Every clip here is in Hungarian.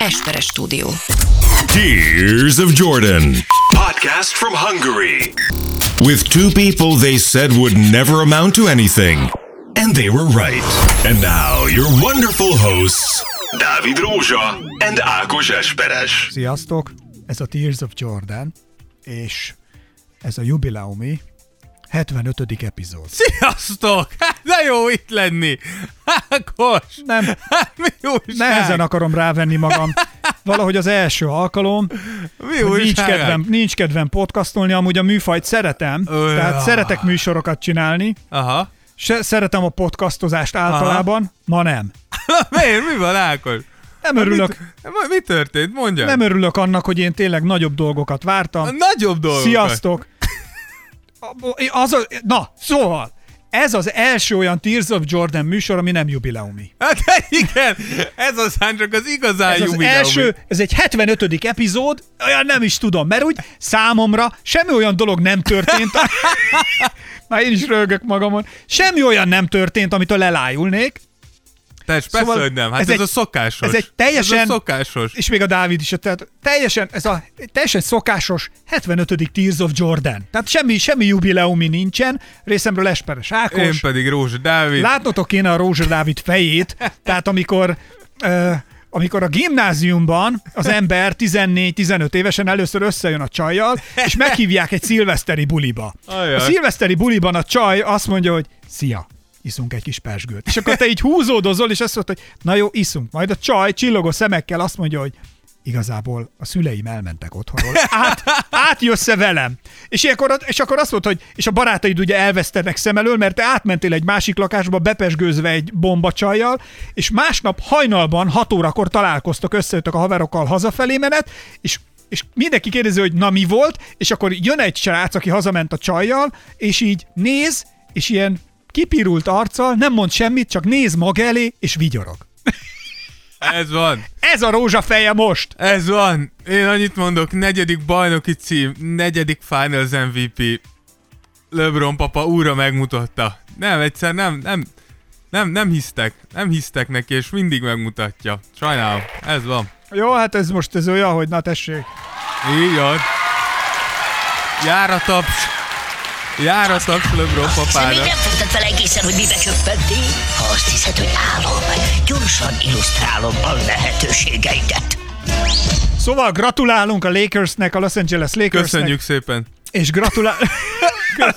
Esperes stúdió. Tears of Jordan. Podcast from Hungary. With two people they said would never amount to anything. And they were right. And now, your wonderful hosts, Dávid Rózsa and Ákos Esperes. Sziasztok! Ez a Tears of Jordan, és ez a jubileumi 75. epizód. Sziasztok! Hát de jó itt lenni! Ákos! Nem, Mi újság? nehezen akarom rávenni magam. Valahogy az első alkalom, Mi nincs kedvem, nincs kedvem podcastolni, amúgy a műfajt szeretem, Ö, tehát ah. szeretek műsorokat csinálni, Aha. se, szeretem a podcastozást általában, ma nem. Miért? Mi van, Ákos? Nem örülök, Mi, mi történt? Mondja. nem örülök annak, hogy én tényleg nagyobb dolgokat vártam. Nagyobb dolgok. Sziasztok! Az a, na, szóval, ez az első olyan Tears of Jordan műsor, ami nem jubileumi. Hát igen, ez aztán csak az igazán Ez az jubileumi. első, ez egy 75. epizód, olyan nem is tudom, mert úgy számomra semmi olyan dolog nem történt. Már én is rögök magamon. Semmi olyan nem történt, amitől elájulnék. Persze, Szóval hogy nem. Hát ez ez, egy- a szokásos. ez egy teljesen- Ez a szokásos. És még a Dávid is, tehát teljesen, ez a teljesen szokásos 75. Tears of Jordan. Tehát semmi, semmi jubileumi nincsen, részemről Esperes Ákos. Én pedig Rózsa Dávid. Látnotok kéne a Rózsa Dávid fejét, tehát amikor, ö, amikor a gimnáziumban az ember 14-15 évesen először összejön a csajjal, és meghívják egy szilveszteri buliba. Ajaj. A szilveszteri buliban a csaj azt mondja, hogy szia, iszunk egy kis pesgőt. És akkor te így húzódozol, és azt mondod, hogy na jó, iszunk. Majd a csaj csillogó szemekkel azt mondja, hogy igazából a szüleim elmentek otthonról. Át, átjössz-e velem? És, ilyenkor, és akkor azt mondta, hogy és a barátaid ugye elvesztenek szem elől, mert te átmentél egy másik lakásba bepesgőzve egy bombacsajjal, és másnap hajnalban 6 órakor találkoztok, összejöttek a haverokkal hazafelé menet, és és mindenki kérdezi, hogy na mi volt, és akkor jön egy srác, aki hazament a csajjal, és így néz, és ilyen kipirult arccal, nem mond semmit, csak néz maga elé, és vigyorog. Ez van. Ez a rózsafeje most! Ez van. Én annyit mondok, negyedik bajnoki cím, negyedik Finals MVP. LeBron papa újra megmutatta. Nem, egyszer nem, nem, nem, nem hisztek. Nem hisztek neki, és mindig megmutatja. Sajnálom. Ez van. Jó, hát ez most ez olyan, hogy na tessék. Így van. Jár a taps. Jár a taps LeBron Azt hiszem, még papára. nem fogtad fel egészen, hogy mibe csöppentél. Ha azt hiszed, hogy álom, gyorsan illusztrálom a lehetőségeidet. Szóval gratulálunk a Lakersnek, a Los Angeles Lakersnek. Köszönjük szépen. És gratulál...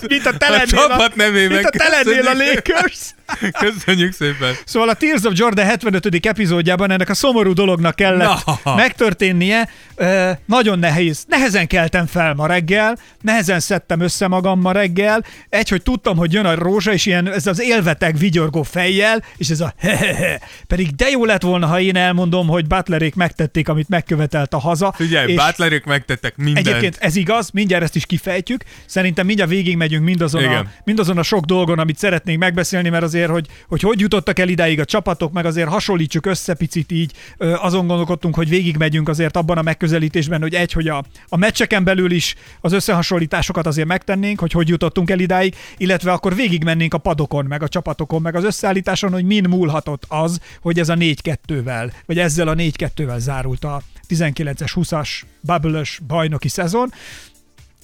mint a te A csapat nevében Mint a te lennél a. Lakers. Köszönjük szépen. Szóval a Tears of Jordan 75. epizódjában ennek a szomorú dolognak kellett Na. megtörténnie. Ö, nagyon nehéz. Nehezen keltem fel ma reggel, nehezen szedtem össze magam ma reggel. Egy, hogy tudtam, hogy jön a rózsa, és ilyen ez az élveteg vigyorgó fejjel, és ez a hehehe. Pedig de jó lett volna, ha én elmondom, hogy Butlerék megtették, amit megkövetelt a haza. Figyelj, és Butlerék megtettek mindent. Egyébként ez igaz, mindjárt ezt is kifejtjük. Szerintem mindjárt végigmegyünk mindazon a, mindazon a sok dolgon, amit szeretnénk megbeszélni, mert azért, hogy, hogy hogy jutottak el idáig a csapatok, meg azért hasonlítsuk össze picit így, azon gondolkodtunk, hogy végigmegyünk azért abban a megközelítésben, hogy egy, hogy a, a meccseken belül is az összehasonlításokat azért megtennénk, hogy hogy jutottunk el idáig, illetve akkor végigmennénk a padokon, meg a csapatokon, meg az összeállításon, hogy min múlhatott az, hogy ez a 4-2-vel, vagy ezzel a 4-2-vel zárult a 19-es, 20-as bubble bajnoki szezon.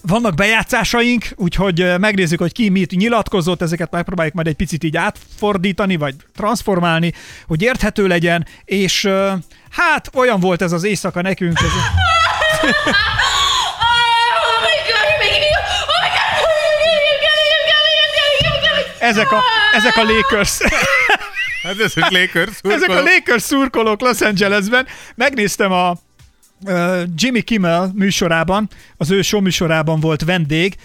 Vannak bejátszásaink, úgyhogy megnézzük, hogy ki mit nyilatkozott, ezeket megpróbáljuk majd egy picit így átfordítani, vagy transformálni, hogy érthető legyen, és hát olyan volt ez az éjszaka nekünk. Ez, ezek, a, ezek a Lakers. Hát ez a Lakers Ezek a Lakers szurkolók Los Angelesben. Megnéztem a Jimmy Kimmel műsorában, az ő show műsorában volt vendég,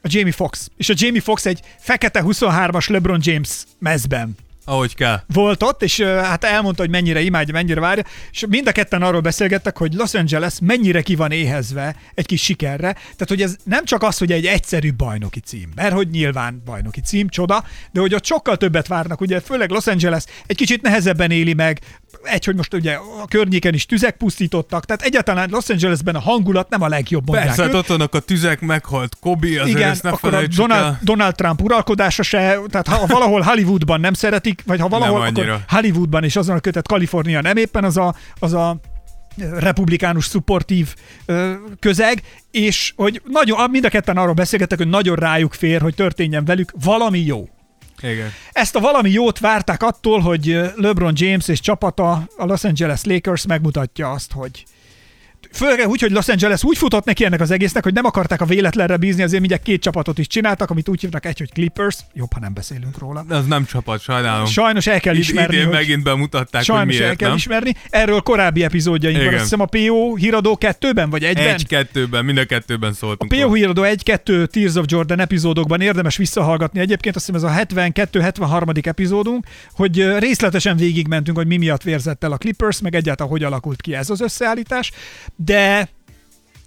a Jamie Fox. És a Jamie Fox egy fekete 23-as LeBron James mezben Ahogy kell. volt ott, és hát elmondta, hogy mennyire imádja, mennyire várja, és mind a ketten arról beszélgettek, hogy Los Angeles mennyire ki van éhezve egy kis sikerre, tehát hogy ez nem csak az, hogy egy egyszerű bajnoki cím, mert hogy nyilván bajnoki cím, csoda, de hogy ott sokkal többet várnak, ugye főleg Los Angeles egy kicsit nehezebben éli meg, egy, hogy most ugye a környéken is tüzek pusztítottak, tehát egyáltalán Los Angelesben a hangulat nem a legjobb, mondják Persze, hát ők. ott vannak a tüzek, meghalt Kobi, azért Igen, ezt ne akkor a Donald, el. Donald Trump uralkodása se, tehát ha valahol Hollywoodban nem szeretik, vagy ha valahol, Nem akkor. Hollywoodban és azon a kötet Kalifornia nem éppen az a, az a republikánus szupportív ö, közeg, és hogy nagyon, mind a ketten arról beszélgettek, hogy nagyon rájuk fér, hogy történjen velük valami jó. Igen. Ezt a valami jót várták attól, hogy LeBron James és csapata, a Los Angeles Lakers megmutatja azt, hogy Főleg úgy, hogy Los Angeles úgy futott neki ennek az egésznek, hogy nem akarták a véletlenre bízni, azért mindjárt két csapatot is csináltak, amit úgy hívnak egy, hogy Clippers, jobb, ha nem beszélünk róla. De az nem csapat, sajnálom. Sajnos el kell ismerni, Idén hogy... megint bemutatták, Sajnos hogy miért el kell nem. ismerni. Erről korábbi epizódjainkban, azt hiszem a PO híradó kettőben, vagy egyben? Egy-kettőben, mind a kettőben szóltunk. PO róla. híradó 1-2 Tears of Jordan epizódokban érdemes visszahallgatni. Egyébként azt hiszem ez a 72-73. epizódunk, hogy részletesen végigmentünk, hogy mi miatt vérzett el a Clippers, meg egyáltalán hogy alakult ki ez az összeállítás. De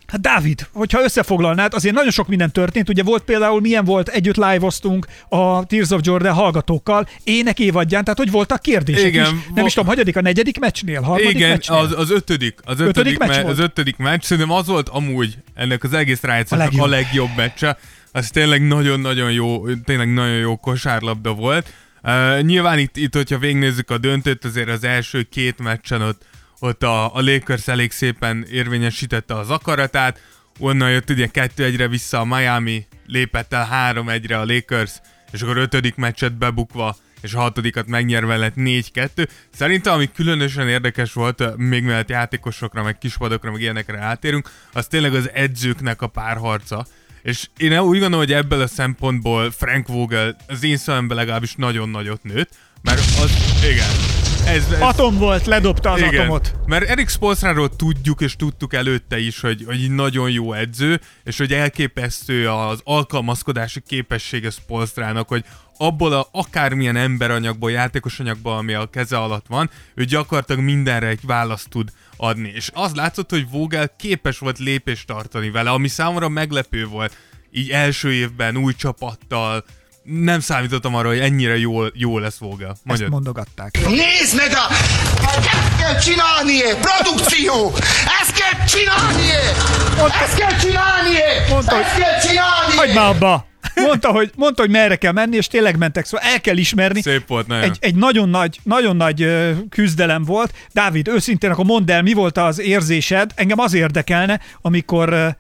Hát Dávid, hogyha összefoglalnád, azért nagyon sok minden történt. Ugye volt például, milyen volt, együtt live-oztunk a Tears of Jordan hallgatókkal, ének évadján, tehát hogy voltak kérdések Igen, is. Nem vo- is tudom, hagyadik, a negyedik meccsnél, harmadik Igen, meccsnél. az, az ötödik, az ötödik, Ötödik meccs me- volt? az ötödik meccs, szerintem az volt amúgy ennek az egész rájátszásnak A legjobb. a legjobb meccse. Az tényleg nagyon-nagyon jó, tényleg nagyon jó kosárlabda volt. Uh, nyilván itt, itt, hogyha végignézzük a döntőt, azért az első két meccsen ott, ott a, a Lakers elég szépen érvényesítette az akaratát, onnan jött ugye kettő egyre vissza a Miami, lépett el három egyre a Lakers, és akkor ötödik meccset bebukva, és a hatodikat megnyerve lett 4-2. Szerintem, ami különösen érdekes volt, még mellett játékosokra, meg kispadokra, meg ilyenekre átérünk, az tényleg az edzőknek a párharca. És én úgy gondolom, hogy ebből a szempontból Frank Vogel az én szememben legalábbis nagyon nagyot nőtt, mert az, igen, ez, ez, Atom volt, ledobta az igen, atomot. mert Erik Spolstráról tudjuk, és tudtuk előtte is, hogy, hogy nagyon jó edző, és hogy elképesztő az alkalmazkodási képessége Spolstrának, hogy abból a akármilyen emberanyagból, játékos anyagból, ami a keze alatt van, ő gyakorlatilag mindenre egy választ tud adni. És az látszott, hogy Vogel képes volt lépést tartani vele, ami számomra meglepő volt. Így első évben, új csapattal, nem számítottam arra, hogy ennyire jó, jó lesz. Ezt Mondjad. mondogatták. Nézd meg a... Ezt kell csinálni! Produkció! Ezt kell csinálni! Ezt kell csinálni! Mondta, hogy- Ezt kell csinálni! Hagyd már abba! Mondta hogy, mondta, hogy merre kell menni, és tényleg mentek. Szóval el kell ismerni. Szép volt, nagyon. Egy, egy nagyon nagy, nagyon nagy küzdelem volt. Dávid, őszintén akkor mondd el, mi volt az érzésed? Engem az érdekelne, amikor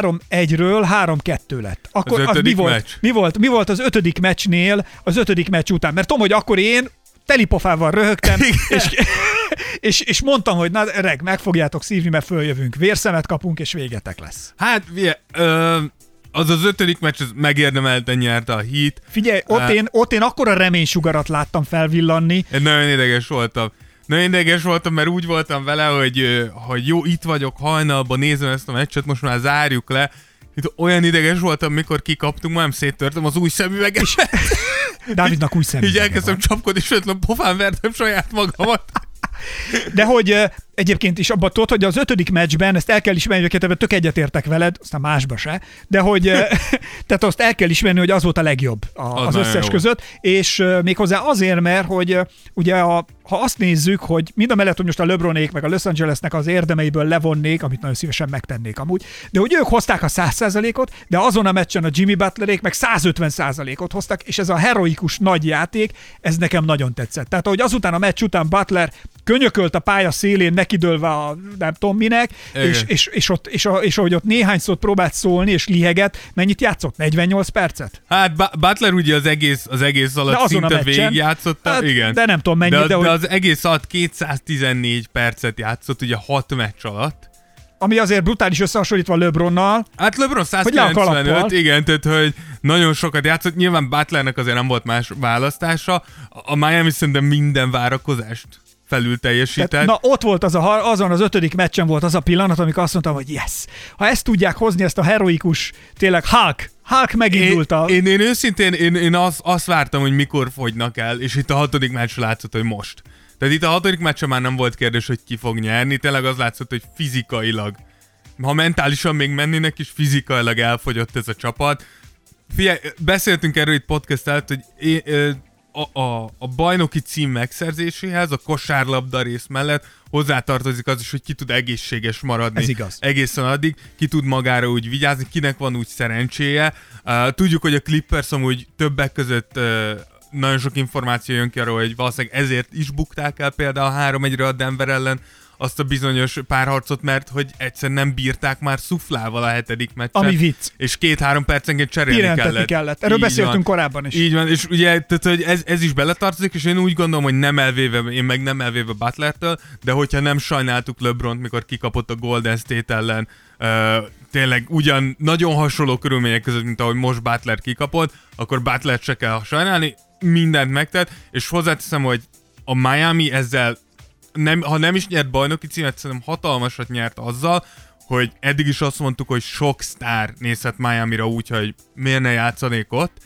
3-1-ről 3-2 lett. Akkor Az mi ötödik volt, meccs? mi, volt, mi volt az ötödik meccsnél, az ötödik meccs után? Mert tudom, hogy akkor én telipofával röhögtem, és, és, és mondtam, hogy na, reg, meg fogjátok szívni, mert följövünk. Vérszemet kapunk, és végetek lesz. Hát, ugye, ö, az az ötödik meccs az megérdemelten nyerte a Heat. Figyelj, ott, Hát- én, ott én akkora reménysugarat láttam felvillanni, Én nagyon ideges voltam. Nagyon ideges voltam, mert úgy voltam vele, hogy, hogy jó, itt vagyok hajnalban, nézem ezt a meccset, most már zárjuk le. Itt olyan ideges voltam, mikor kikaptunk, már nem széttörtem az új szemüveget. Dávidnak új Így szemüvege elkezdtem van. csapkodni, sőt, pofán vertem saját magamat. De hogy egyébként is abban tudod, hogy az ötödik meccsben, ezt el kell ismerni, hogy ebben tök egyetértek veled, aztán másba se, de hogy tehát azt el kell ismerni, hogy az volt a legjobb a, Az az, összes jó. között, és méghozzá azért, mert hogy ugye a, ha azt nézzük, hogy mind a mellett, hogy most a LeBronék meg a Los Angelesnek az érdemeiből levonnék, amit nagyon szívesen megtennék amúgy, de hogy ők hozták a 100%-ot, de azon a meccsen a Jimmy Butlerék meg 150%-ot hoztak, és ez a heroikus nagy játék, ez nekem nagyon tetszett. Tehát, ahogy azután a meccs után Butler könyökölt a pálya szélén, nekidőlve a nem tudom minek, Igen. és, és, és, ott, és, a, és ahogy ott néhány szót próbált szólni, és liheget, mennyit játszott? 48 percet? Hát Butler ugye az egész, az egész alatt De szinte végigjátszotta. Hát, igen. de nem tudom mennyit, de, de hogy- de az egész alatt 214 percet játszott, ugye 6 meccs alatt. Ami azért brutális összehasonlítva LeBronnal, Hát LeBron Hogy le a kalappal. 195, igen, tehát hogy nagyon sokat játszott. Nyilván Butlernek azért nem volt más választása. A Miami szerintem minden várakozást felül teljesített. Tehát, na ott volt az a, azon az ötödik meccsen volt az a pillanat, amikor azt mondtam, hogy yes, ha ezt tudják hozni, ezt a heroikus, tényleg Hulk, Hulk megindult a... Én, én, én őszintén, én, én az, azt vártam, hogy mikor fogynak el, és itt a hatodik meccs látszott, hogy most. Tehát itt a hatodik meccsen már nem volt kérdés, hogy ki fog nyerni, tényleg az látszott, hogy fizikailag, ha mentálisan még mennének is, fizikailag elfogyott ez a csapat. Figyelj, beszéltünk erről itt podcast előtt, hogy én, a, a, a bajnoki cím megszerzéséhez, a kosárlabda rész mellett hozzátartozik az is, hogy ki tud egészséges maradni. Ez igaz. Egészen addig, ki tud magára úgy vigyázni, kinek van úgy szerencséje. Uh, tudjuk, hogy a Clippers amúgy többek között uh, nagyon sok információ jön ki arról, hogy valószínűleg ezért is bukták el például a 3 1 a Denver ellen azt a bizonyos párharcot, mert hogy egyszer nem bírták már szuflával a hetedik meccset. Ami vicc. És két-három percenként cserélni Pihentetni kellett. kellett. Erről Így beszéltünk van. korábban is. Így van, és ugye tehát, hogy ez, ez is beletartozik, és én úgy gondolom, hogy nem elvéve, én meg nem elvéve Butlertől, de hogyha nem sajnáltuk LeBron, mikor kikapott a Golden State ellen, uh, tényleg ugyan nagyon hasonló körülmények között, mint ahogy most Butler kikapott, akkor Butler se kell sajnálni, mindent megtett, és hozzáteszem, hogy a Miami ezzel nem, ha nem is nyert bajnoki címet, szerintem hatalmasat nyert azzal, hogy eddig is azt mondtuk, hogy sok sztár nézhet Miami-ra úgy, hogy miért ne játszanék ott.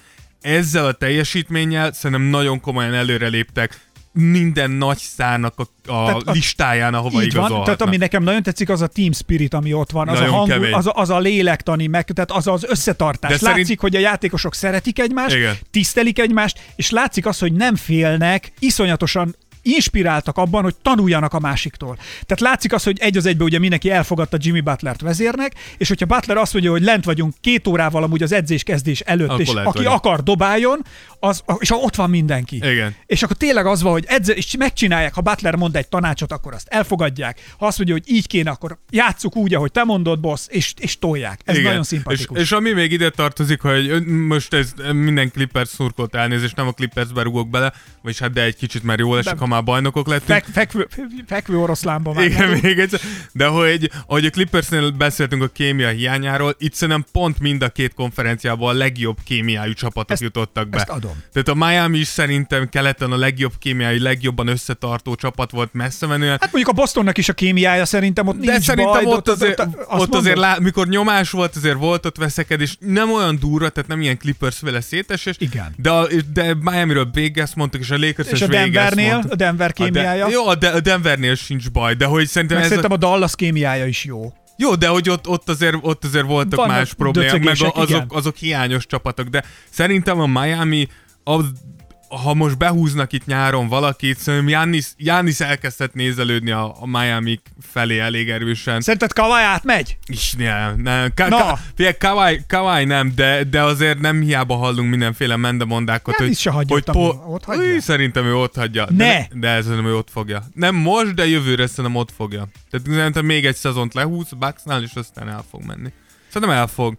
Ezzel a teljesítménnyel szerintem nagyon komolyan előreléptek minden nagy sztárnak a, a, Tehát a- listáján, ahova Így van, tehát ami nekem nagyon tetszik, az a team spirit, ami ott van, az a, hangul, az, a, az a lélektani, meg, tehát az az összetartás. De látszik, szerint- hogy a játékosok szeretik egymást, Igen. tisztelik egymást, és látszik az, hogy nem félnek, iszonyatosan inspiráltak abban, hogy tanuljanak a másiktól. Tehát látszik az, hogy egy az egybe ugye mindenki elfogadta Jimmy Butlert vezérnek, és hogyha Butler azt mondja, hogy lent vagyunk két órával amúgy az edzés kezdés előtt, Akkor és lent aki akar dobáljon, az, és ott van mindenki. Igen. És akkor tényleg az van, hogy edze, és megcsinálják, ha Butler mond egy tanácsot, akkor azt elfogadják. Ha azt mondja, hogy így kéne, akkor játsszuk úgy, ahogy te mondod, boss, és, és tolják. Ez nagyon szimpatikus. És, és ami még ide tartozik, hogy most ez minden Clippers szurkolt elnézést, nem a Clippersbe rugok bele, vagyis hát de egy kicsit már jól esik, De- ha már bajnokok lettünk. Fek, fekvő, fekvő oroszlánban már. Igen, még egyszer. De hogy, ahogy a Clippersnél beszéltünk a kémia hiányáról, itt szerintem pont mind a két konferenciában a legjobb kémiájú csapatok Ezt- jutottak be. ezt adom. Tehát a Miami is szerintem keleten a legjobb kémiai, legjobban összetartó csapat volt messze menően. Hát mondjuk a Bostonnak is a kémiája szerintem ott De nincs szerintem baj, ott azért, ott mondod? azért lá, mikor nyomás volt, azért volt ott veszekedés, nem olyan durva, tehát nem ilyen Clippers vele szétesés. Igen. De, a, de Miami-ről Vegas mondtak, és a Lakers És a Denvernél, a Denver kémiája. A de, jó, a, de, a Denvernél sincs baj, de hogy szerintem Meg ez szerintem a, a Dallas kémiája is jó. Jó, de hogy ott, ott, azért, ott azért voltak Vannak más problémák, meg igen. azok, azok hiányos csapatok, de szerintem a Miami, az, ha most behúznak itt nyáron valakit, szerintem Giannis, Giannis elkezdett nézelődni a, a Miami felé elég erősen. Szerinted Kawai átmegy? Is nem, nem. Ka- Na. ka- figyelj, Kawai, Kawai nem, de, de azért nem hiába hallunk mindenféle mendemondákat, Hát hogy, se hagyja hogy ott, ami- ott hagyja. Új, szerintem ő ott hagyja. Ne! De, de szerintem ő ott fogja. Nem most, de jövőre szerintem ott fogja. Tehát szerintem még egy szezont lehúz Bucksnál, és aztán el fog menni. Szerintem el fog.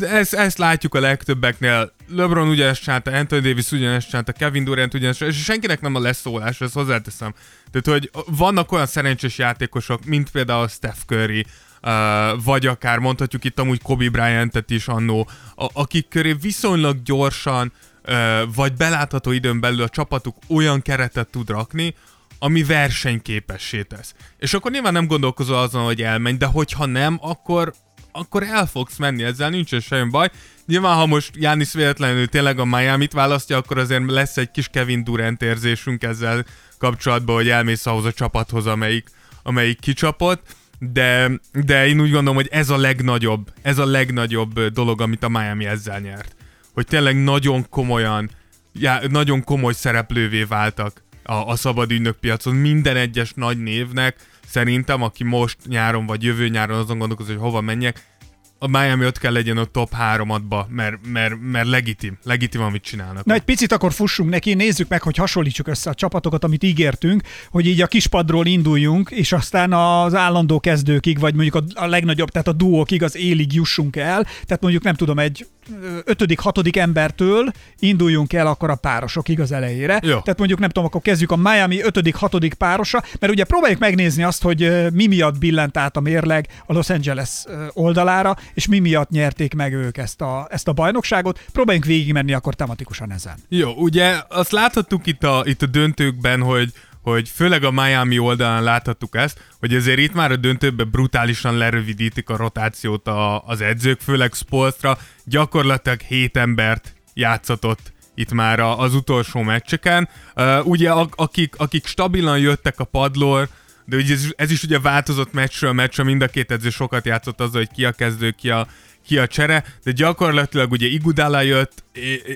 Ezt, ezt látjuk a legtöbbeknél. LeBron ugyanezt csinálta, Anthony Davis ugyanezt csinálta, Kevin Durant ugyanezt csinálta, és senkinek nem a leszólás, ezt hozzáteszem. Tehát, hogy vannak olyan szerencsés játékosok, mint például Steph Curry, Uh, vagy akár mondhatjuk itt amúgy Kobe Bryant-et is annó, a- akik köré viszonylag gyorsan, uh, vagy belátható időn belül a csapatuk olyan keretet tud rakni, ami versenyképessé tesz. És akkor nyilván nem gondolkozol azon, hogy elmenj, de hogyha nem, akkor, akkor el fogsz menni, ezzel nincsen semmi baj. Nyilván, ha most Jánisz véletlenül tényleg a Miami-t választja, akkor azért lesz egy kis Kevin Durant érzésünk ezzel kapcsolatban, hogy elmész ahhoz a csapathoz, amelyik, amelyik kicsapott, de, de én úgy gondolom, hogy ez a legnagyobb, ez a legnagyobb dolog, amit a Miami ezzel nyert. Hogy tényleg nagyon komolyan, já, nagyon komoly szereplővé váltak a, a szabad ügynök piacon. Minden egyes nagy névnek szerintem, aki most nyáron vagy jövő nyáron azon gondolkozik, hogy hova menjek, a Miami ott kell legyen a top 3-adba, mert, mert, mert legitim, legitim, amit csinálnak. Na egy picit akkor fussunk neki, nézzük meg, hogy hasonlítsuk össze a csapatokat, amit ígértünk, hogy így a kispadról induljunk, és aztán az állandó kezdőkig, vagy mondjuk a, a legnagyobb, tehát a duókig, az élig jussunk el. Tehát mondjuk nem tudom, egy ötödik, hatodik embertől induljunk el akkor a párosokig az elejére. Jó. Tehát mondjuk nem tudom, akkor kezdjük a Miami ötödik, hatodik párosa, mert ugye próbáljuk megnézni azt, hogy mi miatt billent át a mérleg a Los Angeles oldalára, és mi miatt nyerték meg ők ezt a, ezt a bajnokságot. Próbáljunk végigmenni akkor tematikusan ezen. Jó, ugye azt láthattuk itt a, itt a döntőkben, hogy hogy főleg a Miami oldalán láthattuk ezt, hogy azért itt már a döntőben brutálisan lerövidítik a rotációt a, az edzők, főleg Spolstra, gyakorlatilag hét embert játszatott itt már az utolsó meccseken. Uh, ugye akik, akik stabilan jöttek a padlór, de ugye ez, ez is ugye változott meccsről meccsre, mind a két edző sokat játszott azzal, hogy ki a kezdő, ki a, ki a csere, de gyakorlatilag ugye Igudala jött,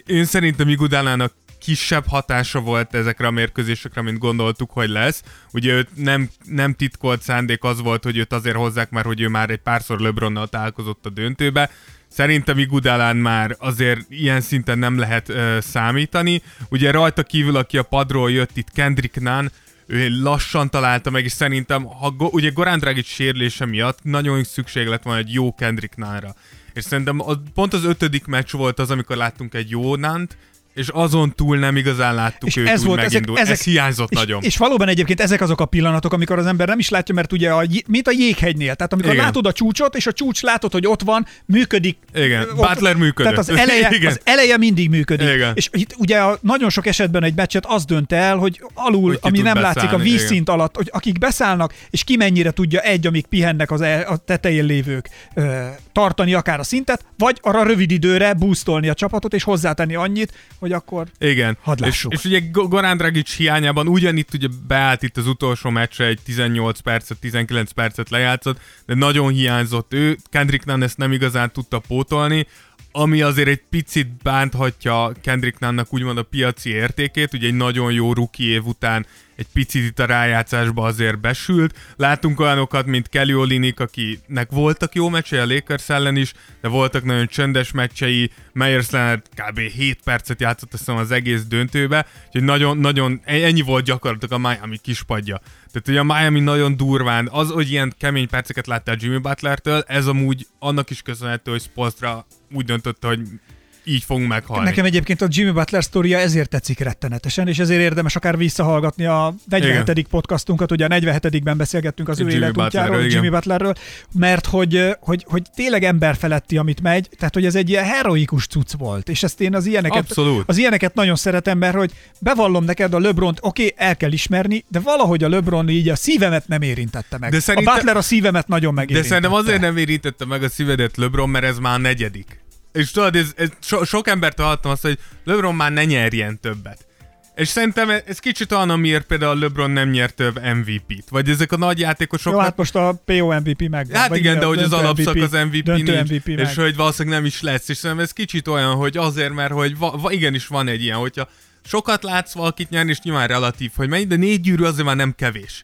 én szerintem Igudalának kisebb hatása volt ezekre a mérkőzésekre, mint gondoltuk, hogy lesz. Ugye őt nem, nem titkolt szándék az volt, hogy őt azért hozzák, mert hogy ő már egy párszor LeBronnal találkozott a döntőbe. Szerintem Igudalán már azért ilyen szinten nem lehet ö, számítani. Ugye rajta kívül, aki a padról jött itt, Kendrick Nunn, ő lassan találta meg, és szerintem, ha go, ugye Goran Dragic sérülése miatt nagyon szükség lett volna egy jó Kendrick Nánra. És szerintem az, pont az ötödik meccs volt az, amikor láttunk egy jó Nánt, és azon túl nem igazán láttuk És őt ez úgy volt, ezek, megindul. ezek, ez hiányzott és, nagyon. És valóban egyébként ezek azok a pillanatok, amikor az ember nem is látja, mert ugye, a, mint a jéghegynél, tehát amikor Igen. látod a csúcsot, és a csúcs látod, hogy ott van, működik. Igen, ott- Butler működött. Tehát az eleje, Igen. az eleje mindig működik. Igen. És itt ugye a, nagyon sok esetben egy meccset az dönt el, hogy alul, Hogy ami nem látszik a beszállni, vízszint alatt, hogy akik beszállnak, és ki mennyire tudja egy, amíg pihennek az el, a tetején lévők, ö, tartani akár a szintet, vagy arra rövid időre boostolni a csapatot, és hozzátenni annyit, hogy akkor Igen. Hadd és, lássuk. és ugye Go- Goran Dragic hiányában ugyanitt ugye beállt itt az utolsó meccsre egy 18 percet, 19 percet lejátszott, de nagyon hiányzott ő. Kendrick Nunn ezt nem igazán tudta pótolni, ami azért egy picit bánthatja Kendrick Nunnnak úgymond a piaci értékét, ugye egy nagyon jó rookie év után egy picit itt a rájátszásba azért besült. Látunk olyanokat, mint Kelly Olinik, akinek voltak jó meccsei a Lakers ellen is, de voltak nagyon csöndes meccsei, Myers Leonard kb. 7 percet játszott azt az egész döntőbe, úgyhogy nagyon, nagyon, ennyi volt gyakorlatilag a Miami kispadja. Tehát ugye a Miami nagyon durván, az, hogy ilyen kemény perceket láttál Jimmy Butlertől, ez amúgy annak is köszönhető, hogy Spolstra úgy döntötte, hogy így fogunk meghalni. Nekem egyébként a Jimmy Butler sztoria ezért tetszik rettenetesen, és ezért érdemes akár visszahallgatni a 47. Igen. podcastunkat, ugye a 47-ben beszélgettünk az ő Jimmy életútjáról, Butlerről. Jimmy Butlerről, mert hogy, hogy, hogy tényleg emberfeletti, amit megy, tehát hogy ez egy ilyen heroikus cucc volt, és ezt én az ilyeneket, Abszolút. az ilyeneket nagyon szeretem, mert hogy bevallom neked a LeBron-t, oké, okay, el kell ismerni, de valahogy a LeBron így a szívemet nem érintette meg. De szerintem- A Butler a szívemet nagyon De megérintette. szerintem azért nem érintette meg a szívedet LeBron, mert ez már a negyedik. És tudod, ez, ez so, sok embertől hallottam azt, hogy LeBron már ne nyerjen többet. És szerintem ez kicsit olyan, amiért például LeBron nem nyert több MVP-t. Vagy ezek a nagy játékosok... Jó, hát most a PO MVP meg. Hát igen, de hogy az alapszak az MVP nincs, MVP meg. és hogy valószínűleg nem is lesz. És szerintem ez kicsit olyan, hogy azért, mert hogy va, va, igenis van egy ilyen, hogyha sokat látsz valakit nyerni, és nyilván relatív, hogy mennyi, de négy gyűrű azért már nem kevés.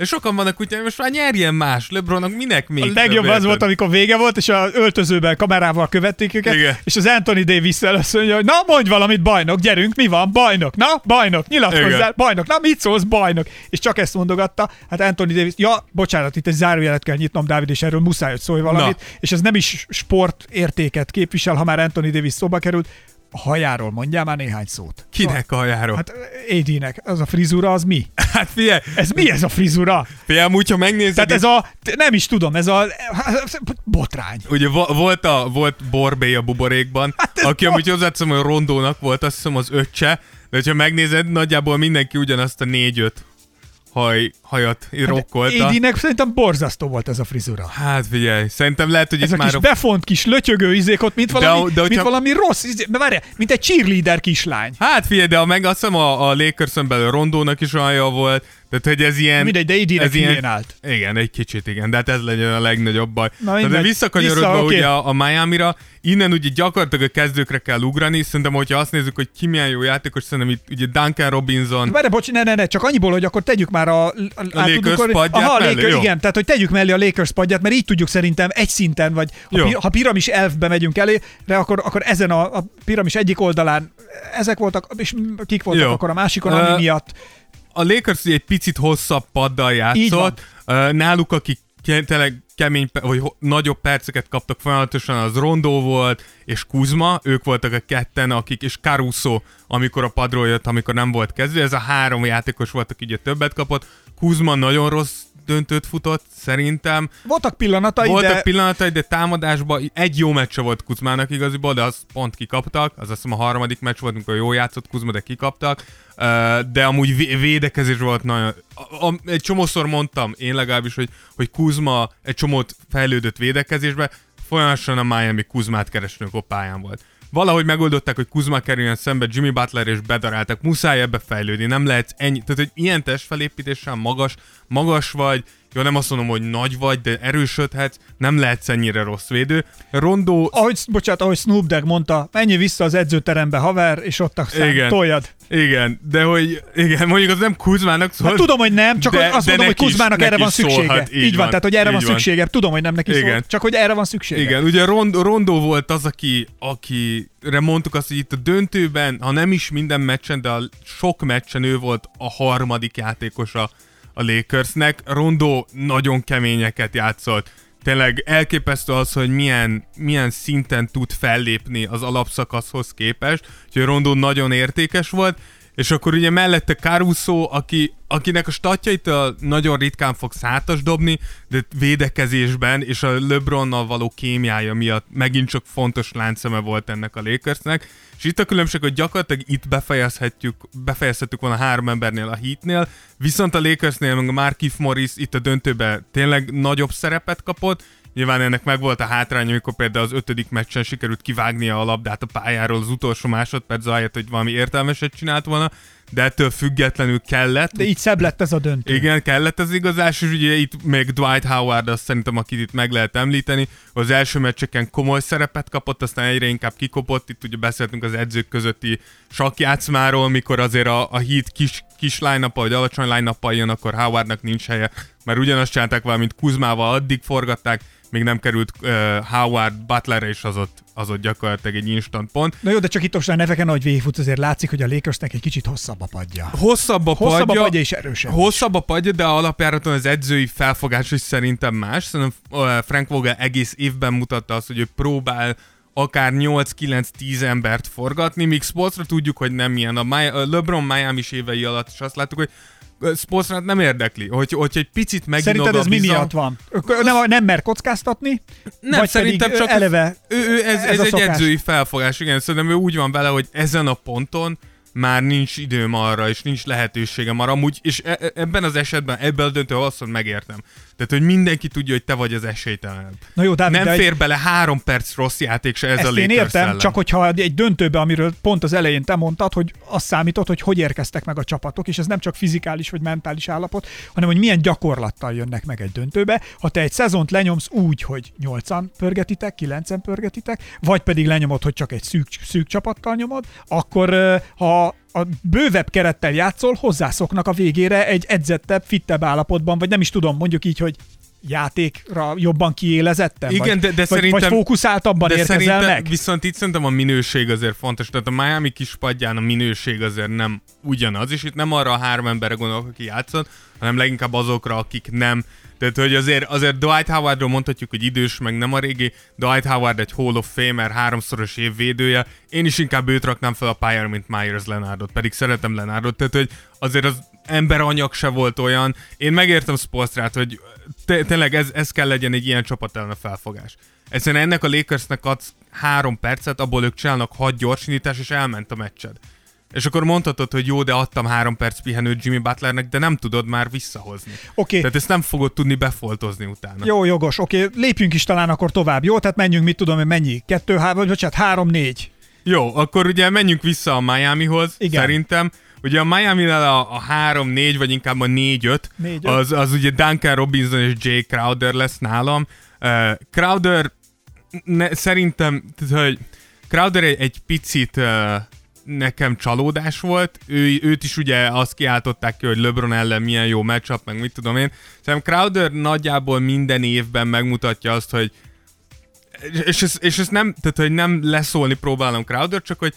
És sokan vannak úgy, hogy most már nyerjen más, LeBronnak minek még A legjobb az volt, amikor vége volt, és az öltözőben kamerával követték őket, Igen. és az Anthony Davis először mondja, hogy na mondj valamit, bajnok, gyerünk, mi van, bajnok, na, bajnok, nyilatkozzál, Igen. bajnok, na, mit szólsz, bajnok. És csak ezt mondogatta, hát Anthony Davis, ja, bocsánat, itt egy zárójelet kell nyitnom, Dávid, és erről muszáj, hogy szólj valamit, Na. és ez nem is sport értéket képvisel, ha már Anthony Davis szóba került, a hajáról mondjál már néhány szót. Kinek a hajáról? Hát, Hát AD-nek, az a frizura, az mi? hát figyelj, Ez mi ez a frizura? figyelj, amúgy, ha megnézed, Tehát ez a, nem is tudom, ez a botrány. Ugye vo- volt, a, volt Borbé a buborékban, Hát aki a- amúgy hozzáteszem, hogy Rondónak volt, azt hiszem az öccse, de hogyha megnézed, nagyjából mindenki ugyanazt a négy-öt haj, hajat rokkolta. Édinek szerintem borzasztó volt ez a frizura. Hát figyelj, szerintem lehet, hogy Ez itt a már kis a... befont kis lötyögő izék ott, mint De valami, de mint hogyha- valami rossz, izé, de várjál, mint egy cheerleader kislány. Hát figyelj, de a, meg azt hiszem a, a Lakerson belül Rondónak is jó volt, tehát hogy ez ilyen... Mindegy, de Édinek ez ilyen- állt. Igen, egy kicsit igen, de hát ez legyen a legnagyobb baj. Na, Na, de mindegy. visszakanyarodva Vissza, oké. ugye a, a Miami-ra, innen ugye gyakorlatilag a kezdőkre kell ugrani, szerintem, hogyha azt nézzük, hogy ki milyen jó játékos, szerintem itt ugye Duncan Robinson, Várj, bocs, ne, ne, ne, csak annyiból, hogy akkor tegyük már a... a, át Lakers padját Aha, a mellé? Lakers, igen, tehát hogy tegyük mellé a Lakers padját, mert így tudjuk szerintem egy szinten, vagy ha, Jó. pir, ha piramis elfbe megyünk elé, de akkor, akkor ezen a, a piramis egyik oldalán ezek voltak, és kik voltak Jó. akkor a másikon, ami miatt a Lakers egy picit hosszabb paddal játszott, náluk, akik tényleg kemény, vagy nagyobb perceket kaptak folyamatosan, az Rondó volt, és Kuzma, ők voltak a ketten, akik, és Caruso, amikor a padról jött, amikor nem volt kezdő, ez a három játékos volt, aki ugye többet kapott, Kuzma nagyon rossz döntőt futott, szerintem. voltak pillanatai, Voltak de pillanatai, de támadásban egy jó meccse volt Kuzmának igaziból, de azt pont kikaptak. Az azt hiszem a harmadik meccs volt, amikor jól játszott Kuzma, de kikaptak. De amúgy vé- védekezés volt nagyon... Egy csomószor mondtam, én legalábbis, hogy, hogy Kuzma egy csomót fejlődött védekezésbe, folyamatosan a Miami Kuzmát kereső a pályán volt. Valahogy megoldották, hogy Kuzma kerüljön szembe Jimmy Butler és bedaráltak. Muszáj ebbe fejlődni, nem lehet ennyi. Tehát, hogy ilyen testfelépítéssel magas, magas vagy, jó, nem azt mondom, hogy nagy vagy, de erősödhetsz, nem lehetsz ennyire rossz védő. Rondó... Ahogy, bocsánat, ahogy Snoop Dogg mondta, menj vissza az edzőterembe, haver, és ott aztán Igen. toljad. Igen, de hogy igen, mondjuk az nem Kuzmának szól. Hát tudom, hogy nem, csak de, azt de mondom, hogy neki is- Kuzmának erre van szüksége. szólhat, így, van, tehát hogy erre így van szüksége. Tudom, hogy nem neki szól, Igen. csak hogy erre van szüksége. Igen, ugye Rond- Rondó volt az, aki, akire mondtuk azt, hogy itt a döntőben, ha nem is minden meccsen, de a sok meccsen ő volt a harmadik játékosa a Lakersnek. Rondó nagyon keményeket játszott. Tényleg elképesztő az, hogy milyen, milyen szinten tud fellépni az alapszakaszhoz képest, úgyhogy Rondó nagyon értékes volt, és akkor ugye mellette Caruso, aki, akinek a statjait a nagyon ritkán fog szátas dobni, de védekezésben és a LeBronnal való kémiája miatt megint csak fontos láncszeme volt ennek a Lakersnek. És itt a különbség, hogy gyakorlatilag itt befejezhetjük, befejezhetjük volna három embernél a Heatnél, viszont a Lakersnél meg a Markif Morris itt a döntőben tényleg nagyobb szerepet kapott, Nyilván ennek meg volt a hátránya, amikor például az ötödik meccsen sikerült kivágnia a labdát a pályáról az utolsó másodperc ahelyett, hogy valami értelmeset csinált volna, de ettől függetlenül kellett. De így szebb lett ez a döntő. Igen, kellett az igazás, és ugye itt még Dwight Howard, azt szerintem, akit itt meg lehet említeni, az első meccseken komoly szerepet kapott, aztán egyre inkább kikopott, itt ugye beszéltünk az edzők közötti sakjátszmáról, mikor azért a, a hit kis, kis line vagy alacsony line jön, akkor Howardnak nincs helye, mert ugyanazt csinálták valamint Kuzmával, addig forgatták, még nem került uh, Howard Butlerre, és az ott, az ott gyakorlatilag egy instant pont. Na jó, de csak itt most a neveken, ahogy végigfutsz, azért látszik, hogy a Lakersnek egy kicsit hosszabb a padja. Hosszabb a Hosszabb a padja, padja és erősebb. Hosszabb a padja, de alapjáraton az edzői felfogás is szerintem más. Szerintem Frank Vogel egész évben mutatta azt, hogy ő próbál akár 8-9-10 embert forgatni, míg Sportsra tudjuk, hogy nem ilyen. A, Mi- a LeBron Miami évei alatt is azt láttuk, hogy ö, Sportsra nem érdekli. Hogy, hogy egy picit meginog Szerinted ez mi bizalom- miatt van? Nem, nem mer kockáztatni? Nem, vagy szerintem csak eleve ő, ő, ez, ez ez, egy szokás. edzői felfogás, igen. Szerintem ő úgy van vele, hogy ezen a ponton már nincs időm arra, és nincs lehetőségem arra, amúgy, és e- e- ebben az esetben, ebben a azt mondom, megértem. Tehát, hogy mindenki tudja, hogy te vagy az esélytelenebb. Na jó, Dávid, Nem de egy- fér bele három perc rossz játék se ez Ezt a én értem, ellen. csak hogyha egy döntőbe, amiről pont az elején te mondtad, hogy azt számított, hogy hogy érkeztek meg a csapatok, és ez nem csak fizikális vagy mentális állapot, hanem hogy milyen gyakorlattal jönnek meg egy döntőbe. Ha te egy szezont lenyomsz úgy, hogy 8-an pörgetitek, 9-en pörgetitek, vagy pedig lenyomod, hogy csak egy szűk, szűk csapattal nyomod, akkor ö, ha a bővebb kerettel játszol, hozzászoknak a végére egy edzettebb, fittebb állapotban, vagy nem is tudom, mondjuk így, hogy játékra jobban kiélezettem? Igen, vagy, de, de vagy, szerintem... vagy fókuszáltabban de érkezel meg? Viszont itt szerintem a minőség azért fontos. Tehát a Miami kispadján a minőség azért nem ugyanaz, és itt nem arra a három emberre gondolok, aki játszott, hanem leginkább azokra, akik nem. Tehát, hogy azért, azért Dwight Howardról mondhatjuk, hogy idős, meg nem a régi. Dwight Howard egy Hall of Famer, háromszoros évvédője. Én is inkább őt raknám fel a pályára, mint Myers Leonardot, pedig szeretem Leonardot. Tehát, hogy azért az emberanyag se volt olyan. Én megértem Spolstrát, hogy te- tényleg ez, ez kell legyen egy ilyen csapat ellen a felfogás. Egyszerűen ennek a Lakersnek adsz három percet, abból ők csinálnak hat gyorsindítás, és elment a meccsed. És akkor mondhatod, hogy jó, de adtam három perc pihenőt Jimmy Butlernek, de nem tudod már visszahozni. Oké. Tehát ezt nem fogod tudni befoltozni utána. Jó, jogos, oké, lépjünk is talán akkor tovább, jó? Tehát menjünk, mit tudom én, mennyi? Kettő, három, vagy bocsánat, három, négy. Jó, akkor ugye menjünk vissza a Miamihoz, Igen. szerintem. Ugye a Miami-nál a, a 3-4, vagy inkább a 4-5, 4-5. az, az ugye Duncan Robinson és Jay Crowder lesz nálam. Uh, Crowder ne, szerintem, tehát, hogy Crowder egy, egy picit uh, nekem csalódás volt. Ő, őt is ugye azt kiáltották ki, hogy LeBron ellen milyen jó matchup, meg mit tudom én. Szerintem Crowder nagyjából minden évben megmutatja azt, hogy és ez, és ez nem, tehát hogy nem leszólni próbálom Crowder, csak hogy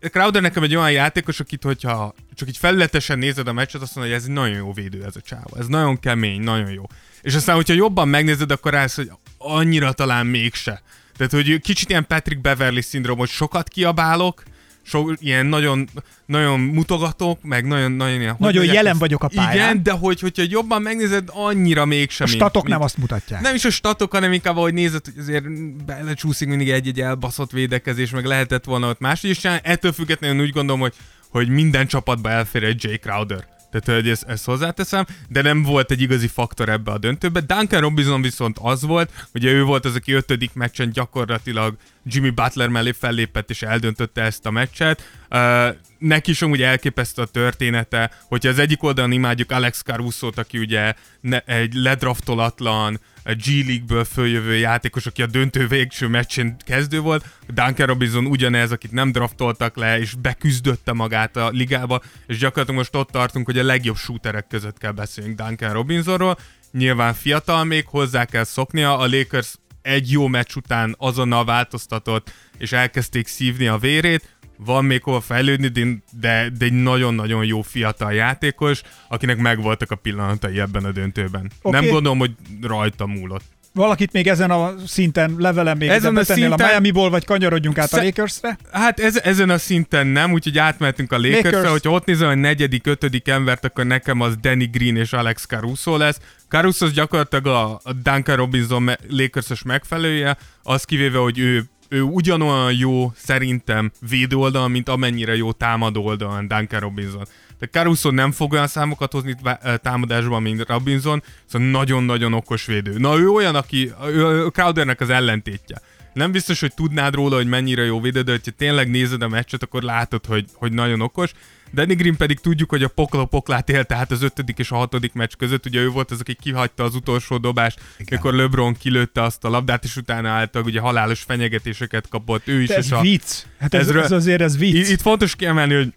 Crowder nekem egy olyan játékos, akit, hogyha csak így felületesen nézed a meccset, azt mondod, hogy ez egy nagyon jó védő ez a csávó. Ez nagyon kemény, nagyon jó. És aztán, hogyha jobban megnézed, akkor rász, hogy annyira talán mégse. Tehát, hogy kicsit ilyen Patrick Beverly szindrom, hogy sokat kiabálok, so, ilyen nagyon, nagyon mutogatok, meg nagyon, nagyon ilyen... hogy Nagyon mondják jelen ezt? vagyok a pályán. Igen, de hogy, hogyha jobban megnézed, annyira mégsem. A statok mint- nem azt mutatják. nem is a statok, hanem inkább ahogy nézed, hogy azért belecsúszik mindig egy-egy elbaszott védekezés, meg lehetett volna ott máshogy is csinálni. Ettől függetlenül úgy gondolom, hogy, hogy minden csapatba elfér egy Jay Crowder. Tehát, hogy ezt, ezt hozzáteszem, de nem volt egy igazi faktor ebbe a döntőbe. Duncan Robinson viszont az volt, ugye ő volt az, aki ötödik meccsen gyakorlatilag Jimmy Butler mellé fellépett és eldöntötte ezt a meccset. Uh, neki is amúgy elképesztő a története, hogyha az egyik oldalon imádjuk Alex caruso aki ugye ne, egy ledraftolatlan, G League-ből följövő játékos, aki a döntő végső meccsén kezdő volt. Duncan Robinson ugyanez, akit nem draftoltak le, és beküzdötte magát a ligába, és gyakorlatilag most ott tartunk, hogy a legjobb shooterek között kell beszélnünk Duncan Robinsonról. Nyilván fiatal még, hozzá kell szoknia, a Lakers egy jó meccs után azonnal változtatott, és elkezdték szívni a vérét, van még hova fejlődni, de, de egy nagyon-nagyon jó fiatal játékos, akinek megvoltak a pillanatai ebben a döntőben. Okay. Nem gondolom, hogy rajta múlott. Valakit még ezen a szinten, levelen még ezen a, szinten, a Miami-ból, vagy kanyarodjunk át a Lakers-re? Hát ez, ezen a szinten nem, úgyhogy átmehetünk a Lakers-re, Lakers. hogyha ott nézem a negyedik, ötödik embert, akkor nekem az Danny Green és Alex Caruso lesz. Caruso gyakorlatilag a, Duncan Robinson Lakers-os megfelelője, az kivéve, hogy ő ő ugyanolyan jó szerintem védő oldal, mint amennyire jó támadó oldalon Duncan Robinson. De Caruso nem fog olyan számokat hozni támadásban, mint Robinson, szóval nagyon-nagyon okos védő. Na ő olyan, aki ő Crowdernek az ellentétje. Nem biztos, hogy tudnád róla, hogy mennyire jó védő, de ha tényleg nézed a meccset, akkor látod, hogy, hogy nagyon okos. Danny Green pedig tudjuk, hogy a pokla poklát élte át az ötödik és a hatodik meccs között. Ugye ő volt az, aki kihagyta az utolsó dobást, Igen. mikor LeBron kilőtte azt a labdát, és utána álltak ugye halálos fenyegetéseket kapott ő is. De ez és a, vicc. Hát ez, ez, azért ez vicc. Itt fontos kiemelni, hogy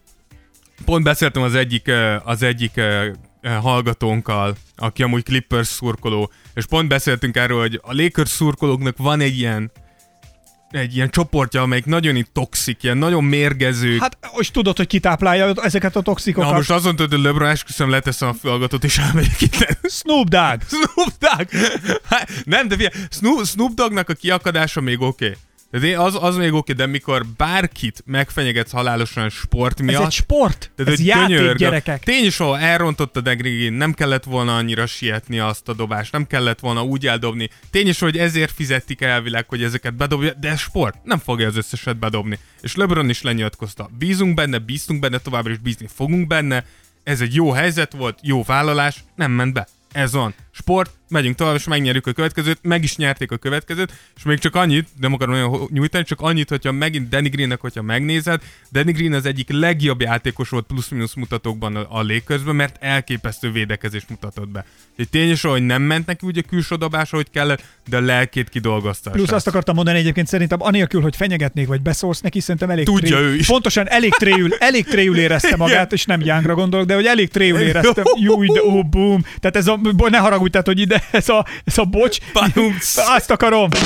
pont beszéltem az egyik, az egyik hallgatónkkal, aki amúgy Clippers szurkoló, és pont beszéltünk erről, hogy a Lakers szurkolóknak van egy ilyen egy ilyen csoportja, amelyik nagyon itt toxik, ilyen nagyon mérgező. Hát, és tudod, hogy kitáplálja ezeket a toxikokat. Na most azon tudod, hogy LeBron esküszöm leteszem a fülgatot, és elmegyek itt. Snoop Dogg! Snoop Dogg! Hát, nem, de figyelj, Snoop, Snoop Doggnak a kiakadása még oké. Okay. De az, az még oké, de mikor bárkit megfenyegetsz halálosan sport miatt... Ez egy sport, tehát ez játék, könyörg, gyerekek. Tény is, ahol elrontott a Degrigin, nem kellett volna annyira sietni azt a dobást, nem kellett volna úgy eldobni. Tény is, hogy ezért fizettik elvileg, hogy ezeket bedobja, de sport, nem fogja az összeset bedobni. És LeBron is lenyilatkozta. Bízunk benne, bíztunk benne, továbbra is bízni fogunk benne. Ez egy jó helyzet volt, jó vállalás, nem ment be. Ez van. Sport, megyünk tovább, és megnyerjük a következőt, meg is nyerték a következőt, és még csak annyit, nem akarom olyan nyújtani, csak annyit, hogyha megint Danny Greennek, hogyha megnézed, Danny Green az egyik legjobb játékos volt plusz-minusz mutatókban a, a Lakersben, mert elképesztő védekezést mutatott be. Egy tényes, hogy nem ment neki úgy a külső dobása, hogy kellett, de a lelkét kidolgozta. Plusz azt akartam mondani egyébként szerintem, anélkül, hogy fenyegetnék, vagy beszólsz neki, szerintem elég Tudja tréül, ő is. Pontosan elég tréül, elég tréül érezte magát, és nem Youngra gondolok, de hogy elég tréül érezte. Jó, de, ó, boom. Tehát ez a, ne haragudj, tehát, hogy ide ez a, ez a bocs. Azt akarom.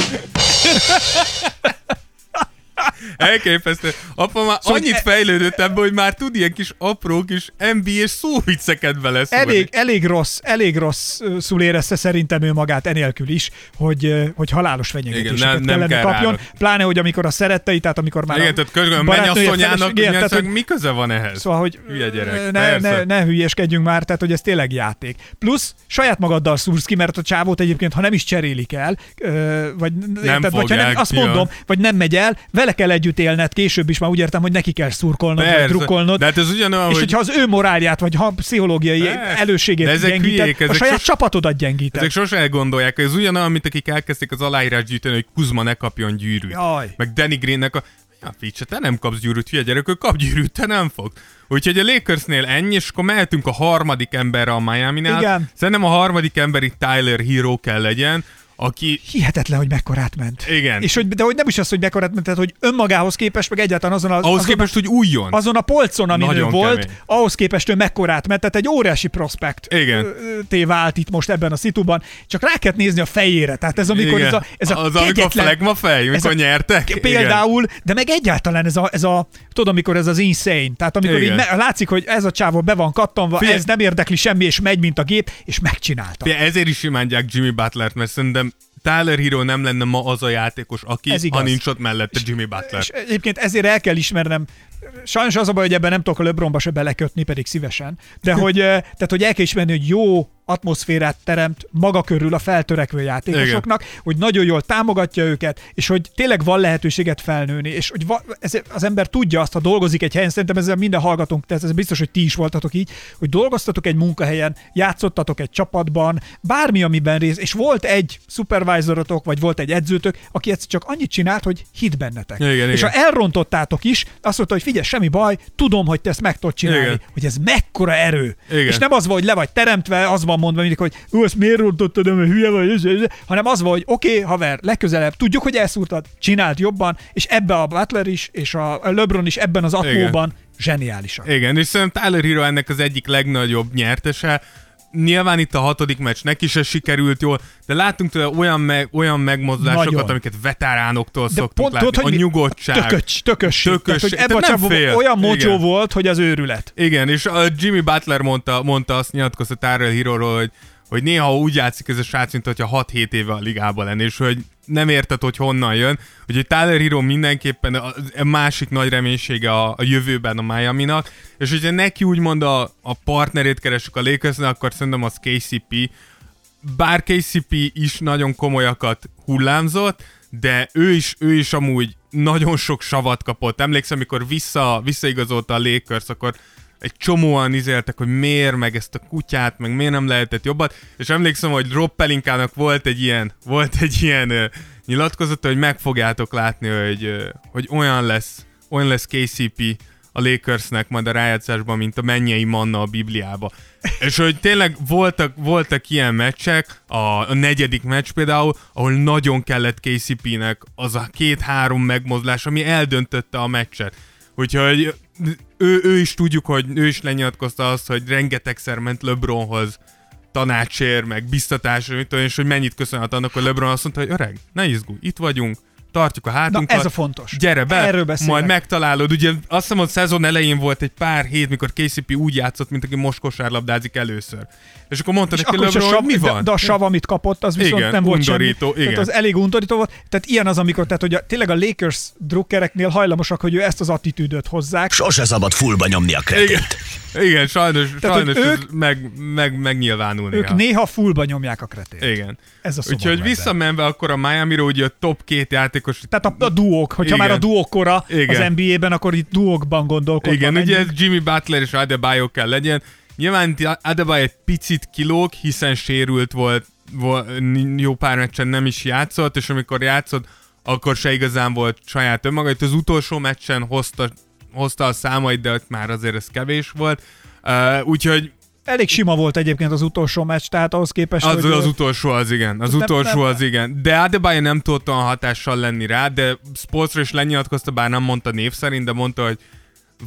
Elképesztő. Apa már szóval annyit e- fejlődött ebbe, hogy már tud ilyen kis apró kis NBA szóvicceket beleszólni. Elég, elég rossz, elég rossz szul érezte szerintem ő magát enélkül is, hogy, hogy halálos fenyegetéseket Igen, nem, nem kellene kell kapjon. Rára. Pláne, hogy amikor a szerettei, tehát amikor már Igen, tehát közben mennyasszonyának, igen, tehát, hogy mi köze van ehhez? Szóval, hogy Hülye gyerek, ne, ne, ne, hülyeskedjünk már, tehát hogy ez tényleg játék. Plusz saját magaddal szúrsz ki, mert a csávót egyébként, ha nem is cserélik el, vagy, nem tehát, vagy ha nem, azt mondom, vagy nem megy el, vele kell együtt élned, később is már úgy értem, hogy neki kell szurkolnod, Persze, vagy drukkolnod. De hát ez ugyanolyan, és hogy... hogyha az ő morálját, vagy ha pszichológiai Persze. előségét ezek gyengíted, hülyék, ezek a saját sos... csapatodat gyengíted. Ezek sose elgondolják, ez ugyanolyan, mint akik elkezdték az aláírás gyűjteni, hogy Kuzma ne kapjon gyűrűt. Jaj. Meg Danny Greennek a Ja, Fitch, te nem kapsz gyűrűt, hülye gyerek, ő kap gyűrűt, te nem fog. Úgyhogy a Lakersnél ennyi, és akkor mehetünk a harmadik emberre a Miami-nál. Igen. Szerintem a harmadik ember itt Tyler Hero kell legyen, aki... Hihetetlen, hogy mekkorát ment. Igen. És hogy, de hogy nem is az, hogy mekkorát ment, tehát hogy önmagához képest, meg egyáltalán azon a... Ahhoz azon képest, a, hogy újjon. Azon a polcon, Nagyon ő volt, kemény. ahhoz képest ő mekkorát ment, tehát egy óriási prospekt Igen. té vált itt most ebben a szituban. Csak rá kell nézni a fejére, tehát ez amikor Igen. ez a, ez a Az amikor flegma fej, amikor a, nyertek. Például, Igen. de meg egyáltalán ez a, ez a, tudom, amikor ez az insane, tehát amikor így me, látszik, hogy ez a csávó be van kattanva, Fie. ez nem érdekli semmi, és megy, mint a gép, és megcsinálta. Fie, ezért is imádják Jimmy Butlert, mert szerintem Tyler Hero nem lenne ma az a játékos, aki, ha nincs ott mellette Jimmy Butler. És, és egyébként ezért el kell ismernem sajnos az a baj, hogy ebben nem tudok a LeBronba se belekötni, pedig szívesen, de hogy, eh, tehát, hogy el kell ismerni, hogy jó atmoszférát teremt maga körül a feltörekvő játékosoknak, Igen. hogy nagyon jól támogatja őket, és hogy tényleg van lehetőséget felnőni, és hogy va, ez, az ember tudja azt, ha dolgozik egy helyen, szerintem ezzel minden hallgatunk, tehát ez biztos, hogy ti is voltatok így, hogy dolgoztatok egy munkahelyen, játszottatok egy csapatban, bármi, amiben rész, és volt egy supervisorotok, vagy volt egy edzőtök, aki ezt csak annyit csinált, hogy hit bennetek. Igen, és igen. ha elrontottátok is, azt mondta, hogy figyelj, semmi baj, tudom, hogy te ezt meg tudod csinálni, Igen. hogy ez mekkora erő. Igen. És nem az volt, hogy le vagy teremtve, az van mondva mindig, hogy ő, ezt miért rontottad, mert hülye vagy, ez, ez, ez", hanem az volt, hogy oké, okay, haver, legközelebb, tudjuk, hogy elszúrtad, csináld jobban, és ebbe a Butler is, és a LeBron is ebben az atmóban zseniálisan. Igen, és szerintem Tyler Hero ennek az egyik legnagyobb nyertese. Nyilván itt a hatodik meccs neki se sikerült jól, de láttunk tőle olyan, meg, olyan megmozdulásokat, Nagyon. amiket veteránoktól De szoktunk látni. tudod, a nyugodtság. Tökös, tökös. Tökös. Tehát, hogy ebben nem fél. olyan Igen. volt, hogy az őrület. Igen, és a Jimmy Butler mondta, mondta azt nyilatkozta Tyler Hero-ról, hogy, hogy néha úgy játszik ez a srác, mint hogyha 6-7 éve a ligában lenne, és hogy nem érted, hogy honnan jön. Úgyhogy Tyler Hero mindenképpen a, másik nagy reménysége a, a jövőben a Miami-nak, és hogyha neki úgymond a, a partnerét keresünk a Lakersnek, akkor szerintem az KCP, bár KCP is nagyon komolyakat hullámzott, de ő is, ő is amúgy nagyon sok savat kapott. Emlékszem, amikor vissza, visszaigazolta a Lakers, akkor egy csomóan izéltek, hogy miért, meg ezt a kutyát, meg miért nem lehetett jobbat, és emlékszem, hogy Rob Pelinkának volt egy ilyen, volt egy ilyen uh, nyilatkozata, hogy meg fogjátok látni, hogy, uh, hogy olyan lesz, olyan lesz KCP a Lakersnek majd a rájátszásban, mint a mennyei manna a Bibliába. És hogy tényleg voltak, voltak ilyen meccsek, a, a negyedik meccs például, ahol nagyon kellett KCP-nek az a két-három megmozdulás, ami eldöntötte a meccset. Úgyhogy ő, ő is tudjuk, hogy ő is lenyilatkozta azt, hogy rengetegszer ment LeBronhoz tanácsért, meg biztatásra, és hogy mennyit köszönhet annak, hogy LeBron azt mondta, hogy öreg, ne izgulj, itt vagyunk, tartjuk a Na hátunkat. ez a fontos. Gyere be, Erről beszélek. majd megtalálod. Ugye azt hiszem, hogy szezon elején volt egy pár hét, mikor KCP úgy játszott, mint aki most kosárlabdázik először. És akkor mondta neki a LeBron, sav, hogy mi de, van? de, a sav, amit kapott, az viszont Igen, nem volt undorító, semmi. igen. Tehát az elég undorító volt. Tehát ilyen az, amikor, tehát, hogy a, tényleg a Lakers drukkereknél hajlamosak, hogy ő ezt az attitűdöt hozzák. Sose szabad fullba nyomni a kredit. Igen sajnos, Tehát, sajnos ez ők- meg, meg, megnyilvánul Ők néha. néha fullba nyomják a kretét. Igen. Ez a Úgyhogy visszamenve akkor a Miami-ra, ugye a top két játékos Tehát a, a duók, hogyha Igen. már a duók kora Igen. az NBA-ben, akkor itt duókban gondolkodva Igen, ugye ez menjünk. Jimmy Butler és Adebayo kell legyen. Nyilván Adebayo egy picit kilóg, hiszen sérült volt, volt, jó pár meccsen nem is játszott, és amikor játszott, akkor se igazán volt saját önmaga. Itt az utolsó meccsen hozta, hozta a számait, de ott már azért ez kevés volt. Uh, úgyhogy Elég sima volt egyébként az utolsó meccs, tehát ahhoz képest, az, hogy az utolsó az igen, az Nem- utolsó nem- az igen. De Adebayo nem tudott olyan hatással lenni rá, de Sportsra is lenyilatkozta, bár nem mondta név szerint, de mondta, hogy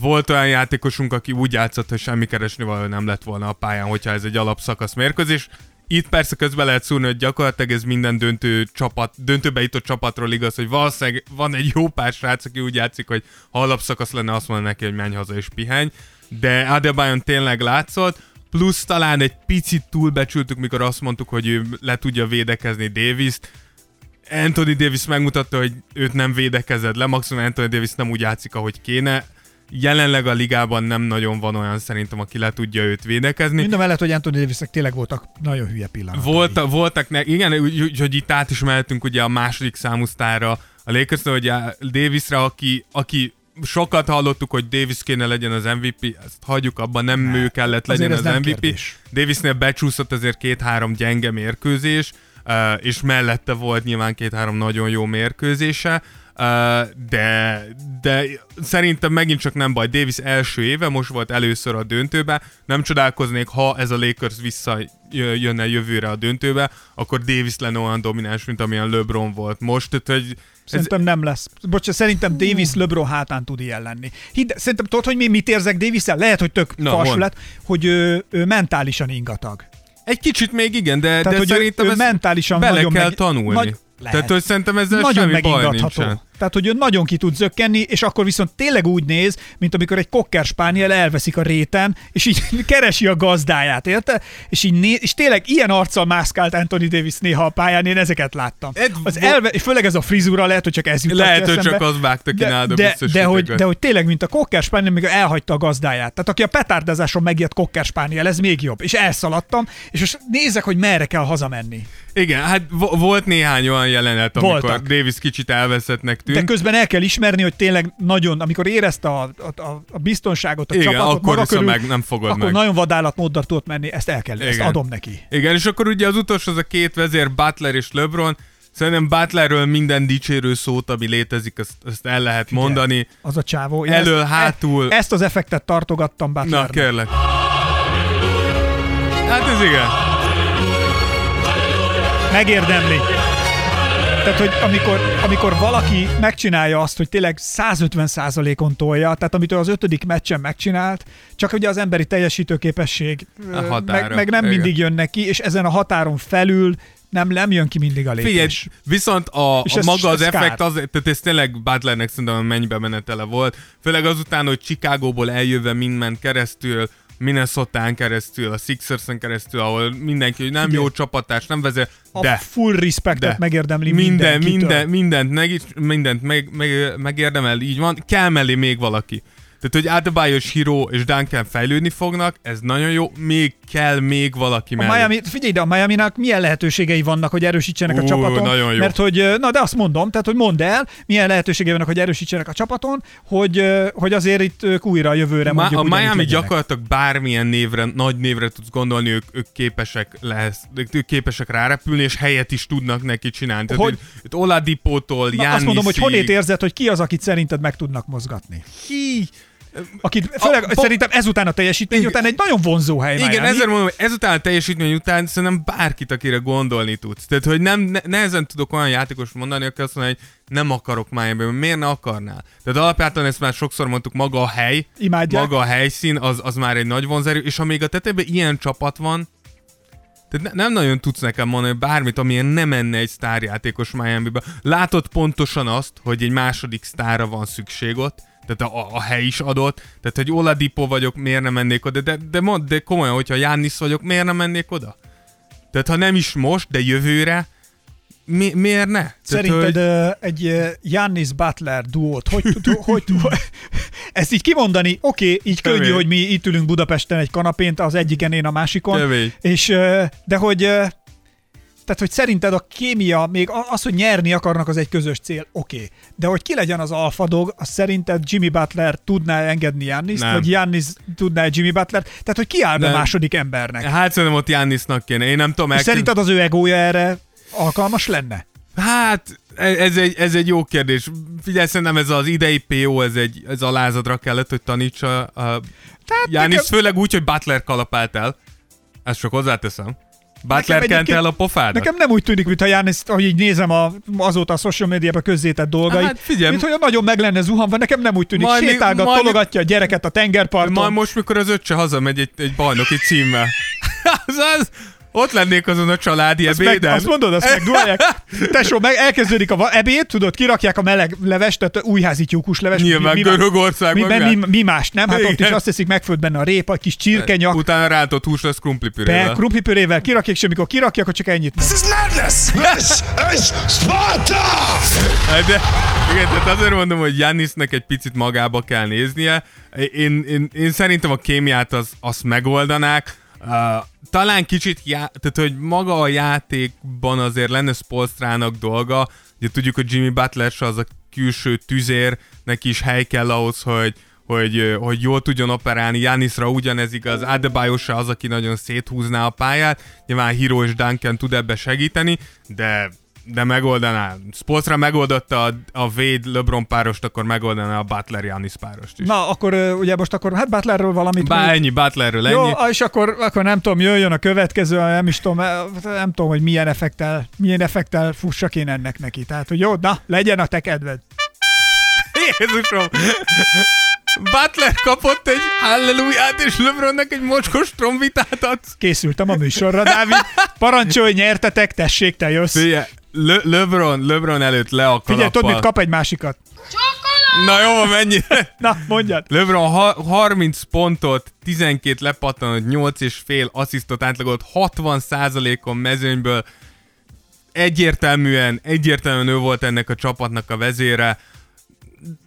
volt olyan játékosunk, aki úgy játszott, hogy semmi keresni való nem lett volna a pályán, hogyha ez egy alapszakasz mérkőzés. Itt persze közben lehet szúrni, hogy gyakorlatilag ez minden döntő csapat, döntőbe jutott csapatról igaz, hogy valószínűleg van egy jó pár srác, aki úgy játszik, hogy ha alapszakasz lenne, azt mondja neki, hogy menj haza és pihenj. De Adebayon tényleg látszott, plusz talán egy picit túlbecsültük, mikor azt mondtuk, hogy ő le tudja védekezni Davis-t. Anthony Davis megmutatta, hogy őt nem védekezed le, maximum Anthony Davis nem úgy játszik, ahogy kéne. Jelenleg a ligában nem nagyon van olyan szerintem, aki le tudja őt védekezni. Mind a mellett, hogy Anthony Davisnek tényleg voltak nagyon hülye pillanatai. Volta, voltak, ne, igen, úgy, úgy, hogy itt át is mehetünk ugye a második számú sztárra, a lakers hogy a Davisre, aki, aki sokat hallottuk, hogy Davis kéne legyen az MVP, ezt hagyjuk abban, nem Ne, ő kellett legyen az MVP. kérdés. Davisnél becsúszott azért két-három gyenge mérkőzés, és mellette volt nyilván két-három nagyon jó mérkőzése, de, de szerintem megint csak nem baj. Davis első éve, most volt először a döntőbe, nem csodálkoznék, ha ez a Lakers visszajönne jövőre a döntőbe, akkor Davis lenne olyan domináns, mint amilyen LeBron volt most, tehát hogy ez, Szerintem nem lesz. Bocs, szerintem Davis LeBron hátán tud ilyen lenni. Hidd, szerintem tudod, hogy mi mit érzek davis -el? Lehet, hogy tök Na, lett, hogy ő, ő mentálisan ingatag. egy kicsit még igen, de, Tehát, de hogy ő- szerintem ő ezt mentálisan bele kell meg- tanulni. Nagy- lehet. Tehát, hogy szerintem ezzel Nagyon semmi baj nincsen. Tehát, hogy ő nagyon ki tud zökkenni, és akkor viszont tényleg úgy néz, mint amikor egy cocker spaniel elveszik a réten, és így keresi a gazdáját, érte? És így né- és tényleg ilyen arccal mászkált Anthony Davis néha a pályán, én ezeket láttam. Ed- Az elve- és főleg ez a frizura, lehet, hogy csak ez jutott Lehet, hogy eszembe. csak az vágta ki de, nálad de, de, hogy, de hogy tényleg, mint a cocker spaniel, még elhagyta a gazdáját. Tehát aki a petárdázáson megijedt cocker spaniel, ez még jobb. És elszaladtam, és most nézek, hogy merre kell hazamenni. Igen, hát vo- volt néhány olyan jelenet, amikor Voltak. Davis kicsit elveszettnek. De közben el kell ismerni, hogy tényleg nagyon, amikor érezte a, a, a, a biztonságot, a Igen, csapatot akkor maga körül, meg, nem fogod akkor meg. nagyon vadállatmóddal tudott menni, ezt el kell, ezt Igen. adom neki. Igen, és akkor ugye az utolsó az a két vezér, Butler és LeBron. Szerintem Butlerről minden dicsérő szót, ami létezik, azt, azt el lehet mondani. Az a csávó. Elől, ezt, hátul. e- Ezt az effektet tartogattam Na, Butlernek. kérlek. Hát ez igen. Megérdemli. Tehát, hogy amikor, amikor valaki megcsinálja azt, hogy tényleg 150%-on tolja, tehát amit az ötödik meccsen megcsinált, csak ugye az emberi teljesítőképesség meg, meg nem igen. mindig jön neki, és ezen a határon felül nem, nem jön ki mindig a lépés. Figyelj, viszont a, És a ez- maga az kár. effekt, az, tehát ez tényleg Butlernek szerintem a mennybe menetele volt. Főleg azután, hogy Chicagóból eljöve mind ment keresztül, Minnesota-n keresztül, a Sixers-en keresztül, ahol mindenki, hogy nem Igen. jó csapatás, nem vezet, a de full respektet de megérdemli minden, minden, mindent, meg, mindent meg, meg, megérdemel, így van, kell mellé még valaki. Tehát, hogy Adebayo, Hiro és Duncan fejlődni fognak, ez nagyon jó, még kell még valaki A mellé. Miami, figyelj ide, a Miami-nak milyen lehetőségei vannak, hogy erősítsenek a Ú, csapaton? nagyon jó. Mert hogy, na de azt mondom, tehát hogy mondd el, milyen lehetőségei vannak, hogy erősítsenek a csapaton, hogy, hogy azért itt ők újra a jövőre Ma, mondjuk a Miami legyenek. gyakorlatilag bármilyen névre, nagy névre tudsz gondolni, ők, ők képesek lesz, ők képesek rárepülni, és helyet is tudnak neki csinálni. Tehát, Hogy- hogy, Oladipótól, Na, azt mondom, hogy honnét érzed, hogy ki az, akit szerinted meg tudnak mozgatni? Ki? Akit, főleg bo- szerintem ezután a teljesítmény Igen. után egy nagyon vonzó hely Igen, Miami. ezért mondom, hogy ezután a teljesítmény után szerintem bárkit, akire gondolni tudsz. Tehát, hogy nem, ne, nehezen tudok olyan játékos mondani, aki azt mondja, hogy nem akarok miami miért ne akarnál? Tehát alapjában ezt már sokszor mondtuk, maga a hely, Imádják. maga a helyszín, az, az már egy nagy vonzerő, és ha még a tetejében ilyen csapat van, tehát ne, nem nagyon tudsz nekem mondani bármit, amilyen nem menne egy sztárjátékos Miami-be. Látod pontosan azt, hogy egy második sztára van szükség ott, tehát a, a hely is adott, tehát hogy Oladipo vagyok, miért nem mennék oda, de, de, mond, de komolyan, hogyha Jannis vagyok, miért nem mennék oda? Tehát ha nem is most, de jövőre, mi, miért ne? Szerinted Tehát, ö, egy ö, Giannis Butler duót, hogy, hogy, hogy ezt így kimondani, oké, okay, így könnyű, Kemény. hogy mi itt ülünk Budapesten egy kanapén, az egyiken, én a másikon, Kemény. és de hogy tehát, hogy szerinted a kémia, még a- az, hogy nyerni akarnak, az egy közös cél, oké. Okay. De hogy ki legyen az alfadog, az szerinted Jimmy Butler tudná engedni Giannis, Nem. vagy Giannis tudná Jimmy Butler? Tehát, hogy ki áll be második embernek? Hát szerintem ott Jannisnak kéne. Én nem tudom elképzelni. szerinted az ő egója erre alkalmas lenne? Hát, ez egy, ez egy jó kérdés. Figyelj, szerintem ez az idei PO, ez egy ez a lázadra kellett, hogy tanítsa a Jánis, nekem- főleg úgy, hogy Butler kalapált el. Ezt csak hozzáteszem. Butler kent el a pofádat. Nekem nem úgy tűnik, mintha János, ahogy így nézem a, azóta a social médiában közzétett dolgait, Hát figyelj- mint hogy nagyon meg lenne zuhanva, nekem nem úgy tűnik, Majd sétálgat, majd tologatja a gyereket a tengerparton. Majd most, mikor az öccse hazamegy egy, egy bajnoki címmel. az, az, ott lennék azon a családi Azt, meg, ebéden. azt mondod, azt megduálják. Tesó, meg elkezdődik a ebéd, tudod, kirakják a meleg levest, tehát újházi tyúkus leves. Nyilván mi, mi, mi, mi, mi, más, nem? Hát ott is Igen. azt teszik megfőtt benne a répa, egy kis csirkenyak, Utána rántott hús lesz be, krumplipürével. krumplipürével kirakják, és amikor kirakják, akkor csak ennyit. This is madness! This is Sparta! Hát De, igen, tehát azért mondom, hogy Jannisnek egy picit magába kell néznie. Én, én, én szerintem a kémiát az, azt megoldanák. Uh, talán kicsit, já- tehát hogy maga a játékban azért lenne Spolstrának dolga. Ugye tudjuk, hogy Jimmy Butler se az a külső tüzér, neki is hely kell ahhoz, hogy, hogy, hogy jól tudjon operálni. Janisra ugyanez igaz, Adebayo se az, aki nagyon széthúzná a pályát. Nyilván Hiro és Duncan tud ebbe segíteni, de de megoldaná. Spolstra megoldotta a, a Wade LeBron párost, akkor megoldaná a Butler Janis párost is. Na, akkor ugye most akkor hát Butlerről valamit még- ennyi, Butlerről ennyi. Jó, és akkor, akkor nem tudom, jöjjön a következő, nem is tudom, nem tudom, hogy milyen effektel, milyen effektel fussak én ennek neki. Tehát, hogy jó, na, legyen a te kedved. Jézusom! Butler kapott egy halleluját, és LeBronnak egy mocskos trombitát adsz. Készültem a műsorra, Dávid. Parancsolj, nyertetek, tessék, te jössz. Figyelj, Le- LeBron, LeBron előtt le a Figyelj, tudod, kalappal. mit kap egy másikat. Na jó, van, mennyi? Na, mondjad. LeBron ha- 30 pontot, 12 lepattanott, 8 és fél asszisztot átlagolt, 60%-on mezőnyből. Egyértelműen, egyértelműen ő volt ennek a csapatnak a vezére.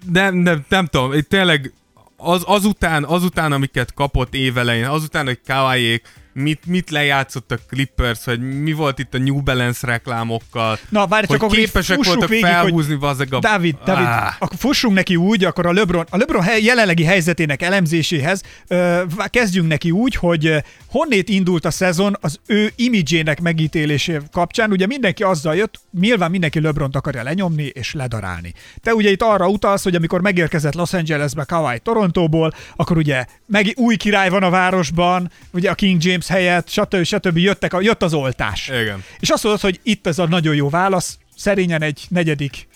De, de nem tudom, tényleg az, azután, azután, amiket kapott évelején, azután, hogy Kawaiék mit, mit lejátszott a Clippers, hogy mi volt itt a New Balance reklámokkal, Na, várj, hogy csak akkor képesek voltak végig, felhúzni vazzeg a... Dávid, Dávid, Áh. akkor fussunk neki úgy, akkor a LeBron, a LeBron jelenlegi helyzetének elemzéséhez ö, kezdjünk neki úgy, hogy honnét indult a szezon az ő imidzsének megítélésé kapcsán. Ugye mindenki azzal jött, nyilván mindenki LeBront akarja lenyomni és ledarálni. Te ugye itt arra utalsz, hogy amikor megérkezett Los Angelesbe Kawhi Torontóból, akkor ugye meg új király van a városban, ugye a King James helyett, stb. stb. Jöttek a, jött az oltás. Igen. És azt mondod, hogy itt ez a nagyon jó válasz, szerényen egy negyedik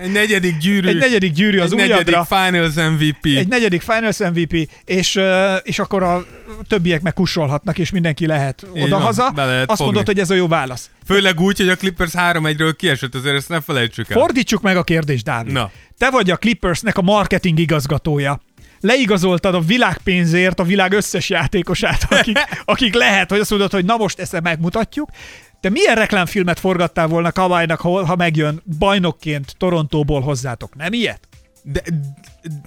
Egy negyedik gyűrű. egy negyedik gyűrű az egy negyedik ujjadra, Finals MVP. egy negyedik Finals MVP, és, és akkor a többiek meg kussolhatnak, és mindenki lehet odahaza. Azt fogni. mondod, hogy ez a jó válasz. Főleg úgy, hogy a Clippers 3-1-ről kiesett, azért ezt ne felejtsük el. Fordítsuk meg a kérdést, Dávid. Na. Te vagy a Clippersnek a marketing igazgatója. Leigazoltad a világpénzért a világ összes játékosát, akik, akik lehet, hogy azt mondod, hogy na most ezt megmutatjuk. Te milyen reklámfilmet forgattál volna Kawai-nak, ha megjön bajnokként Torontóból hozzátok? Nem ilyet? De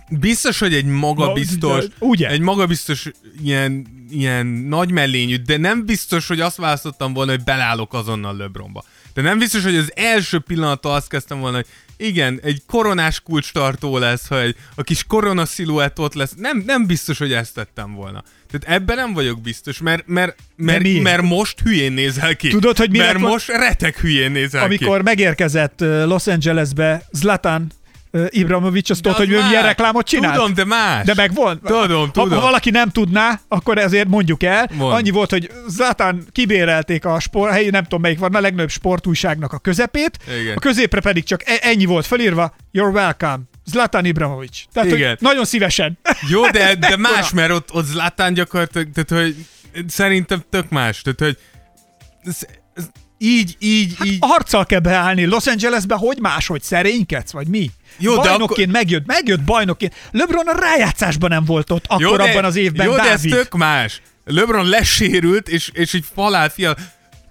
biztos, hogy egy magabiztos, Na, ugye? egy magabiztos ilyen, ilyen nagy mellényű, de nem biztos, hogy azt választottam volna, hogy belállok azonnal LeBronba. De nem biztos, hogy az első pillanattól azt kezdtem volna, hogy igen, egy koronás kulcstartó lesz, hogy a kis korona sziluett ott lesz. Nem, nem biztos, hogy ezt tettem volna. Tehát ebben nem vagyok biztos, mert, mert, mert, miért? mert most hülyén nézel ki. Tudod, hogy mi Mert most retek hülyén nézel ki. Amikor megérkezett ö, Los Angelesbe Zlatan ö, Ibrahimovic, azt tudod, hogy ő más. milyen reklámot csinált? Tudom, de más. De meg volt. Tudom, tudom. Ha valaki nem tudná, akkor ezért mondjuk el. Mond. Annyi volt, hogy Zlatan kibérelték a sport, helyi, nem tudom melyik van, a legnagyobb sportújságnak a közepét, Igen. a középre pedig csak e- ennyi volt felírva, you're welcome. Zlatan Ibrahimovic. Tehát, Igen. nagyon szívesen. Jó, de, de más, mert ott, ott Zlatan gyakorlatilag, tehát hogy szerintem tök más, tehát hogy ez, ez, így, így, Hát így. a harccal kell beállni. Los Angelesbe hogy máshogy szerénykedsz, vagy mi? Jó, de bajnokként megjött, megjött bajnokként. LeBron a rájátszásban nem volt ott akkor abban az évben, jó, de ez Dávid. tök más. LeBron lesérült, és, és így falált fial.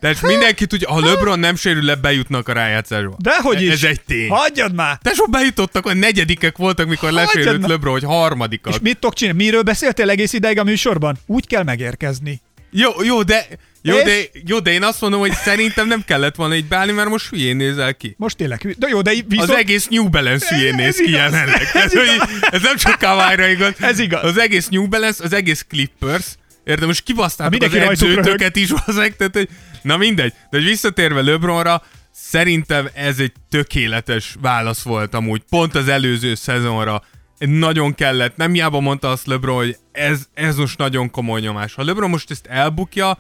Tehát mindenki tudja, ha LeBron nem sérül le, bejutnak a rájátszásba. Dehogy is. Ez egy tény. Hagyjad már. Tesó, bejutottak, hogy negyedikek voltak, mikor Hagyjad lesérült már. LeBron, hogy harmadikak. És mit tudok csinálni? Miről beszéltél egész ideig a műsorban? Úgy kell megérkezni. Jó, jó, de, jó, És? de, jó, de én azt mondom, hogy szerintem nem kellett volna így beállni, mert most hülyén nézel ki. Most tényleg, de jó, de viszont... Az egész New Balance hülyén Ez néz ki igaz. jelenleg. Ez hogy igaz. ez nem csak Kawhi-ra igaz. Ez igaz. Az egész New Balance, az egész Clippers, érted, most kibasztátok az edzőtöket is, hozzák, tehát, hogy, na mindegy. De hogy visszatérve LeBronra, szerintem ez egy tökéletes válasz volt amúgy, pont az előző szezonra. Nagyon kellett, nem hiába mondta azt LeBron, hogy ez, ez most nagyon komoly nyomás. Ha LeBron most ezt elbukja,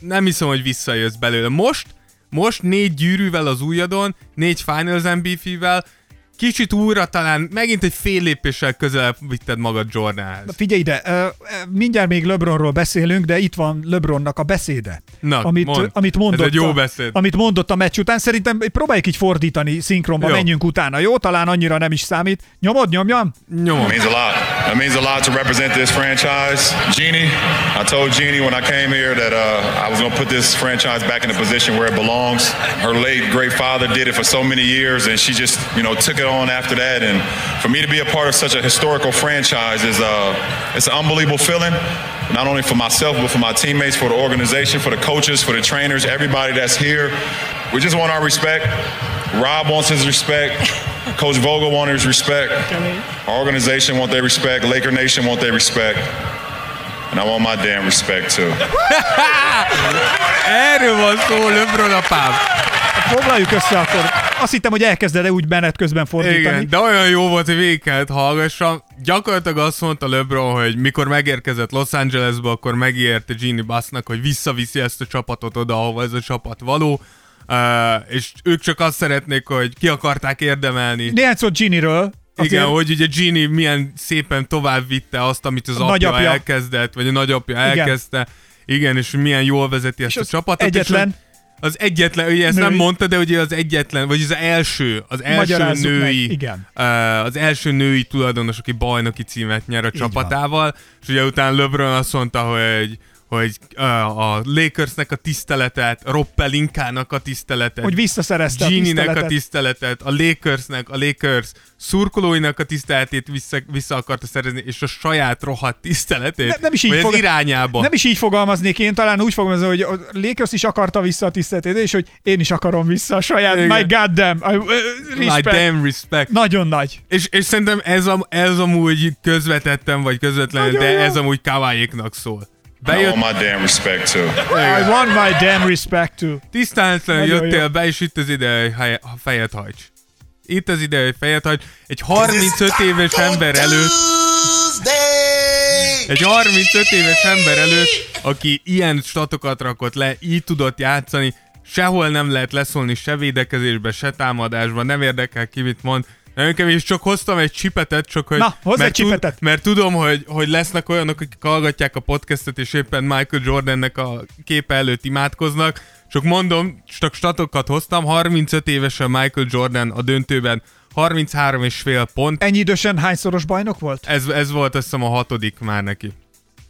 nem hiszem, hogy visszajössz belőle. Most, most négy gyűrűvel az ujjadon, négy Finals MVP-vel, kicsit újra talán megint egy fél lépéssel közelebb vitted magad Jordanhez. Figyelj ide, mindjárt még LeBronról beszélünk, de itt van LeBronnak a beszéde. Na, amit, mondd. amit mondott, Ez egy jó a, beszéd. Amit mondott a meccs után, szerintem próbáljuk így fordítani szinkronba, Jó. menjünk utána, jó? Talán annyira nem is számít. Nyomod, nyomjam? Nyomom. means a lot. That means a lot to represent this franchise. Jeannie, I told Jeannie when I came here that uh, I was going to put this franchise back in a position where it belongs. Her late great father did it for so many years, and she just, you know, took it on after that. And for me to be a part of such a historical franchise is uh, it's an unbelievable feeling. Not only for myself, but for my teammates, for the organization, for the coaches, for the trainers, everybody that's here. We just want our respect. Rob wants his respect. Coach Vogel wants his respect. Our organization want their respect. Laker Nation want their respect. And I want my damn respect too. Van szó, LeBron apám. Foglaljuk össze akkor. Azt hittem, hogy elkezded -e úgy menet közben fordítani. Igen, de olyan jó volt, hogy végig kellett hallgassam. Gyakorlatilag azt mondta LeBron, hogy mikor megérkezett Los Angelesbe, akkor megígérte Genie Bassnak, hogy visszaviszi ezt a csapatot oda, ahova ez a csapat való. Uh, és ők csak azt szeretnék, hogy ki akarták érdemelni. Néhány szót Ginnyről. Azért Igen, hogy ugye Genie milyen szépen tovább vitte azt, amit az A apja nagyapja. elkezdett, vagy a nagyapja Igen. elkezdte. Igen, és milyen jól vezeti ezt és a csapatot. és egyetlen, az egyetlen, ugye ezt Női. nem mondta, de ugye az egyetlen, vagy az első, az első meg, női, igen. Az első női tulajdonos, aki bajnoki címet nyer a csapatával, és ugye utána LeBron azt mondta, hogy hogy a Lakersnek a tiszteletet, Rob Pelinkának a tiszteletet, Hogy visszaszerezte a Gini-nek tiszteletet. a tiszteletet, a Lakersnek, a Lakers szurkolóinak a tiszteletét vissza, vissza akarta szerezni, és a saját rohadt tiszteletét, Ne- nem is így fog- irányába. Nem is így fogalmaznék én, talán úgy fogalmazom, hogy a Lakers is akarta vissza a tiszteletét, és hogy én is akarom vissza a saját, Igen. my goddamn, I, uh, My respect. damn respect. Nagyon nagy. És, és szerintem ez, a, ez amúgy közvetettem, vagy közvetlenül, Nagyon de jó. ez amúgy kavályéknak szól. I Bejött, want my damn respect too. I want my damn respect too. tisztántlanul Nagyon jöttél jó. be, és itt az ide, hogy hely- ha fejet hajts. Itt az ide, hogy fejet hajts. Egy 35 éves ember előtt, egy 35 éves ember előtt, aki ilyen statokat rakott le, így tudott játszani, sehol nem lehet leszólni se védekezésbe, se támadásban, nem érdekel ki mit mond. Nagyon kevés, csak hoztam egy csipetet, csak hogy... Na, hozz egy mert, csipetet. mert tudom, hogy, hogy lesznek olyanok, akik hallgatják a podcastet, és éppen Michael Jordannek a képe előtt imádkoznak. Csak mondom, csak statokat hoztam, 35 évesen Michael Jordan a döntőben 33 és fél pont. Ennyi idősen hányszoros bajnok volt? Ez, ez volt azt hiszem a hatodik már neki.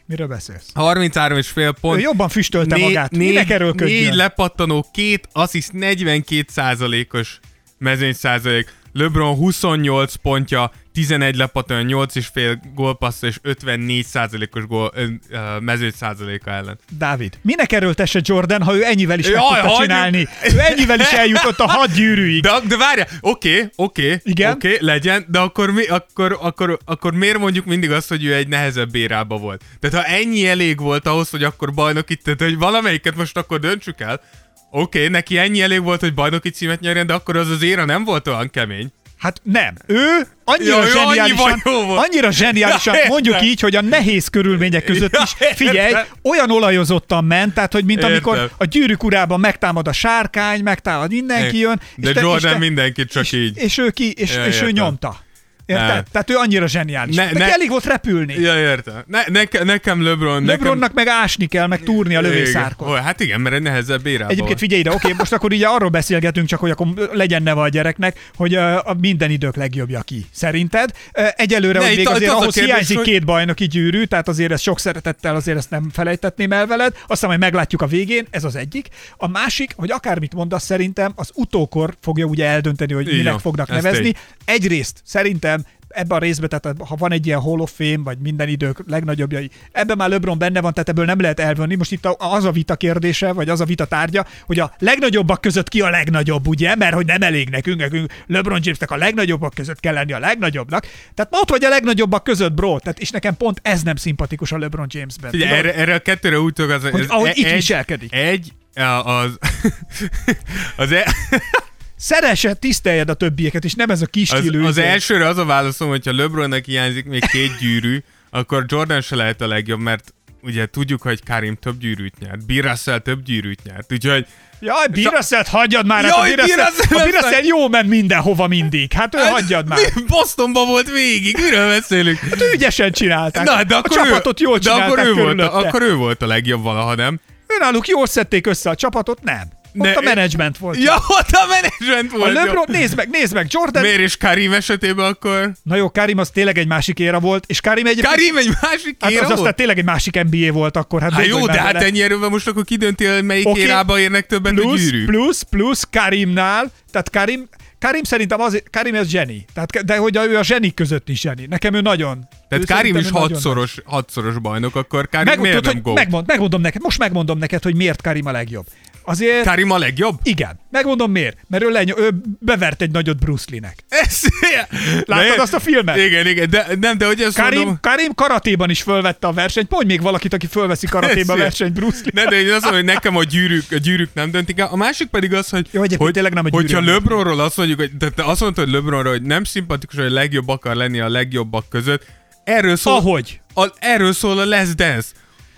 Miről beszélsz? 33 és fél pont. Ő jobban füstölte magát. Minek erőlködjön? Négy lepattanó, két assziszt, 42 százalékos mezőny százalék. LeBron 28 pontja, 11 lepattanó, 8 és fél gólpassza és 54 százalékos gól, ö, ö, mezőny százaléka ellen. Dávid, minek erőltesse Jordan, ha ő ennyivel is meg Jaj, tudta hagyjuk. csinálni? Ő ennyivel is eljutott a hat gyűrűig. De, de várjál, oké, oké, Igen? oké, legyen, de akkor, mi, akkor, akkor, akkor miért mondjuk mindig azt, hogy ő egy nehezebb érába volt? Tehát ha ennyi elég volt ahhoz, hogy akkor bajnoki, tehát hogy valamelyiket most akkor döntsük el, oké, neki ennyi elég volt, hogy bajnoki címet nyerjen, de akkor az az éra nem volt olyan kemény. Hát nem. Ő annyira Ja, zseniálisan, volt. annyira zseniálisan, Ja, értem. mondjuk így, hogy a nehéz körülmények között Ja, is, figyelj, értem. olyan olajozottan ment, tehát, hogy mint amikor Értem. a gyűrűk urában megtámad a sárkány, megtámad mindenki jön. De és Jordan te- mindenkit csak és, így. És ő ki, és, Ja, és ő nyomta. Érted? Ne. Tehát ő annyira zseniális. Ne- Ne, ne- elég volt repülni. Ja, értem. Ne, neke, nekem LeBron, LeBronnak meg ásni kell, meg túrni a nekem... lövészárkot. Igen. Hát igen, mert egy nehezebb érába Egyébként figyelj ide, oké, most akkor ugye arról beszélgetünk, csak hogy akkor legyen neve a gyereknek, hogy a minden idők legjobbja ki. Szerinted? Egyelőre, Ne, hogy még az azért a ahhoz kérdés, hiányzik hogy- két bajnoki gyűrű, tehát azért ezt sok szeretettel azért ezt nem felejtetném el veled, aztán majd meglátjuk a végén, ez az egyik. A másik, hogy akármit mondasz, szerintem az utókor fogja ugye eldönteni, hogy minek fognak ez nevezni. Egyrészt szerintem ebben a részben, tehát ha van egy ilyen Hall of Fame, vagy minden idők legnagyobbjai, ebben már LeBron benne van, tehát ebből nem lehet elvonni. Most itt az a vita kérdése, vagy az a vita tárgya, hogy a legnagyobbak között ki a legnagyobb, ugye? Mert hogy nem elég nekünk, nekünk LeBron Jamesnek a legnagyobbak között kell lenni a legnagyobbnak. Tehát ma ott vagy a legnagyobbak között, bro. Tehát, és nekem pont ez nem szimpatikus a LeBron Jamesben. Figyelj, erre, erre a kettőre úgy az, Hogy ez, ahogy e- egy, viselkedik. Egy, a- az, az, e, Szeresse, tiszteljed a többieket, és nem ez a kis az, az elsőre az a válaszom, hogyha LeBronnak hiányzik még két gyűrű, akkor Jordan se lehet a legjobb, mert ugye tudjuk, hogy Karim több gyűrűt nyert, Bill Russell több gyűrűt nyert, úgyhogy Jaj, Biraszelt, hagyjad már, hát a Jaj, Biraszelt, Biraszelt- a Biraszelt jó ment mindenhova mindig. Hát ő hagyjad már. Bostonban volt végig, miről beszélünk? Hát ügyesen csinálták. Na, de akkor a csapatot ő, jól de csinálták akkor ő, volt a, akkor ő volt a legjobb valaha, nem? Náluk jól szedték össze a csapatot, nem. Ott Ne- a menedzsment volt. Ja, ott a menedzsment a volt. jó. LeBron, nézd meg, nézd meg, Jordan. Miért és Karim esetében akkor? Na jó, Karim az tényleg egy másik éra volt, és Karim egy... Karim egy másik hát éra az aztán volt? tényleg egy másik NBA volt akkor. Hát, Hát végül jó, de hát ennyi erővel most akkor kidöntél, melyik Oké. érába érnek többet a plusz, gyűrűk. plusz, plusz Karimnál, tehát Karim, Karim szerintem az, Karim ez zseni. Tehát, de hogy ő a zsenik között is zseni. Nekem ő nagyon. Tehát ő Karim is hatszoros, hatszoros bajnok, akkor Karim Megmond, miért tudod, nem hogy megmond, megmondom neked, most megmondom neked, hogy miért Karim a legjobb. Azért, Karim a legjobb? igen, megmondom miért. Mert ő, leny- ő bevert egy nagyot Bruce Lee-nek. Ez, Láttad De- azt a filmet? Igen, igen, de nem, de hogy azt Karim, mondom... Karim karatéban is fölvette a versenyt. Mondj még valakit, aki fölveszi karatéban a versenyt Bruce Lee. Ne, de én azt mondom, hogy nekem a gyűrűk, a gyűrűk nem döntik el. A másik pedig az, hogy, Jó, hogy tényleg nem a hogyha. LeBronról azt mondjuk, hogy de te azt mondtad, hogy LeBronról, hogy nem szimpatikus, hogy a legjobb akar lenni a legjobbak között. Erről szól, Ahogy? A, erről szól a Les Dance.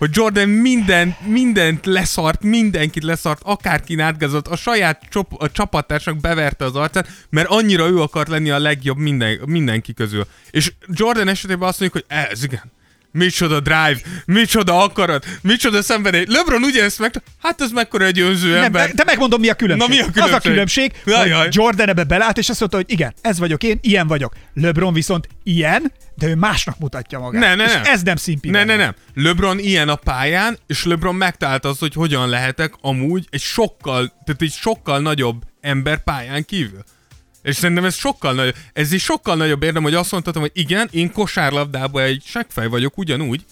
Hogy Jordan minden, mindent leszart, mindenkit leszart, akárkin átgázott, a saját csop, a csapattársnak beverte az arcát, mert annyira ő akart lenni a legjobb minden, mindenki közül. És Jordan esetében azt mondjuk, hogy ez igen, Micsoda drive, micsoda akarat, micsoda szenvedély. LeBron ugyanezt meg... Hát ez mekkora egy önző Nem, ember. de megmondom, mi a különbség. Na, mi a Az a különbség? különbség, Jaj, Jordan ebbe belát, és azt mondta, hogy igen, ez vagyok én, ilyen vagyok. LeBron viszont ilyen, de ő másnak mutatja magát. Ne, ne, és nem. ez nem szimpi. Ne, ne, nem. LeBron ilyen a pályán, és LeBron megtalálta azt, hogy hogyan lehetek amúgy egy sokkal, tehát egy sokkal nagyobb ember pályán kívül. És szerintem ez sokkal nagyobb, ez is sokkal nagyobb érdem, hogy azt mondhatom, hogy igen, én kosárlabdában egy seggfej vagyok ugyanúgy,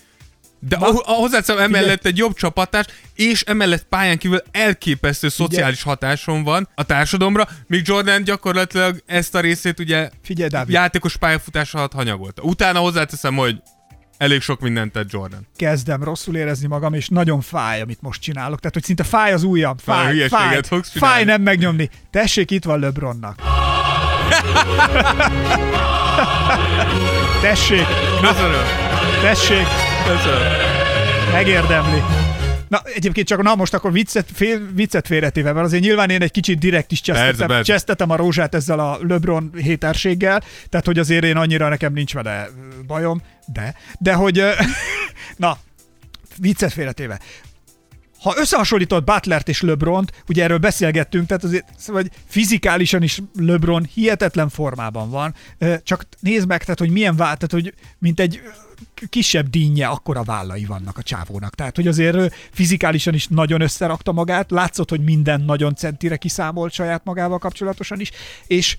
de hozzáteszem emellett egy jobb csapattárs, és emellett pályán kívül elképesztő szociális hatásom van a társadalomra, míg Jordan gyakorlatilag ezt a részét ugye Figyelj, Dávid. játékos pályafutása alatt hanyagolta. Utána hozzáteszem, hogy elég sok mindent tett Jordan. kezdem rosszul érezni magam, és nagyon fáj, amit most csinálok. Tehát, hogy szinte fáj az ujjam. Fáj, fáj, csinálni. fáj nem megnyomni. Tessék, itt van LeBronnak. Tessék, Köszönöm. tessék, Köszönöm. megérdemli. Na, egyébként csak na most akkor viccet, fél, viccet félretéve, mert azért nyilván én egy kicsit direkt is csesztetem, persze. csesztetem a rózsát ezzel a LeBron héterséggel, tehát hogy azért én annyira nekem nincs vele bajom, de, de hogy, na, viccet félretéve. Ha összehasonlítod Butlert és LeBront, ugye erről beszélgettünk, tehát azért hogy fizikálisan is LeBron hihetetlen formában van, csak nézd meg, tehát hogy milyen vált, tehát hogy mint egy kisebb dinnye, akkora vállai vannak a csávónak. Tehát, hogy azért fizikálisan is nagyon összerakta magát, látszott, hogy minden nagyon centire kiszámolt saját magával kapcsolatosan is, és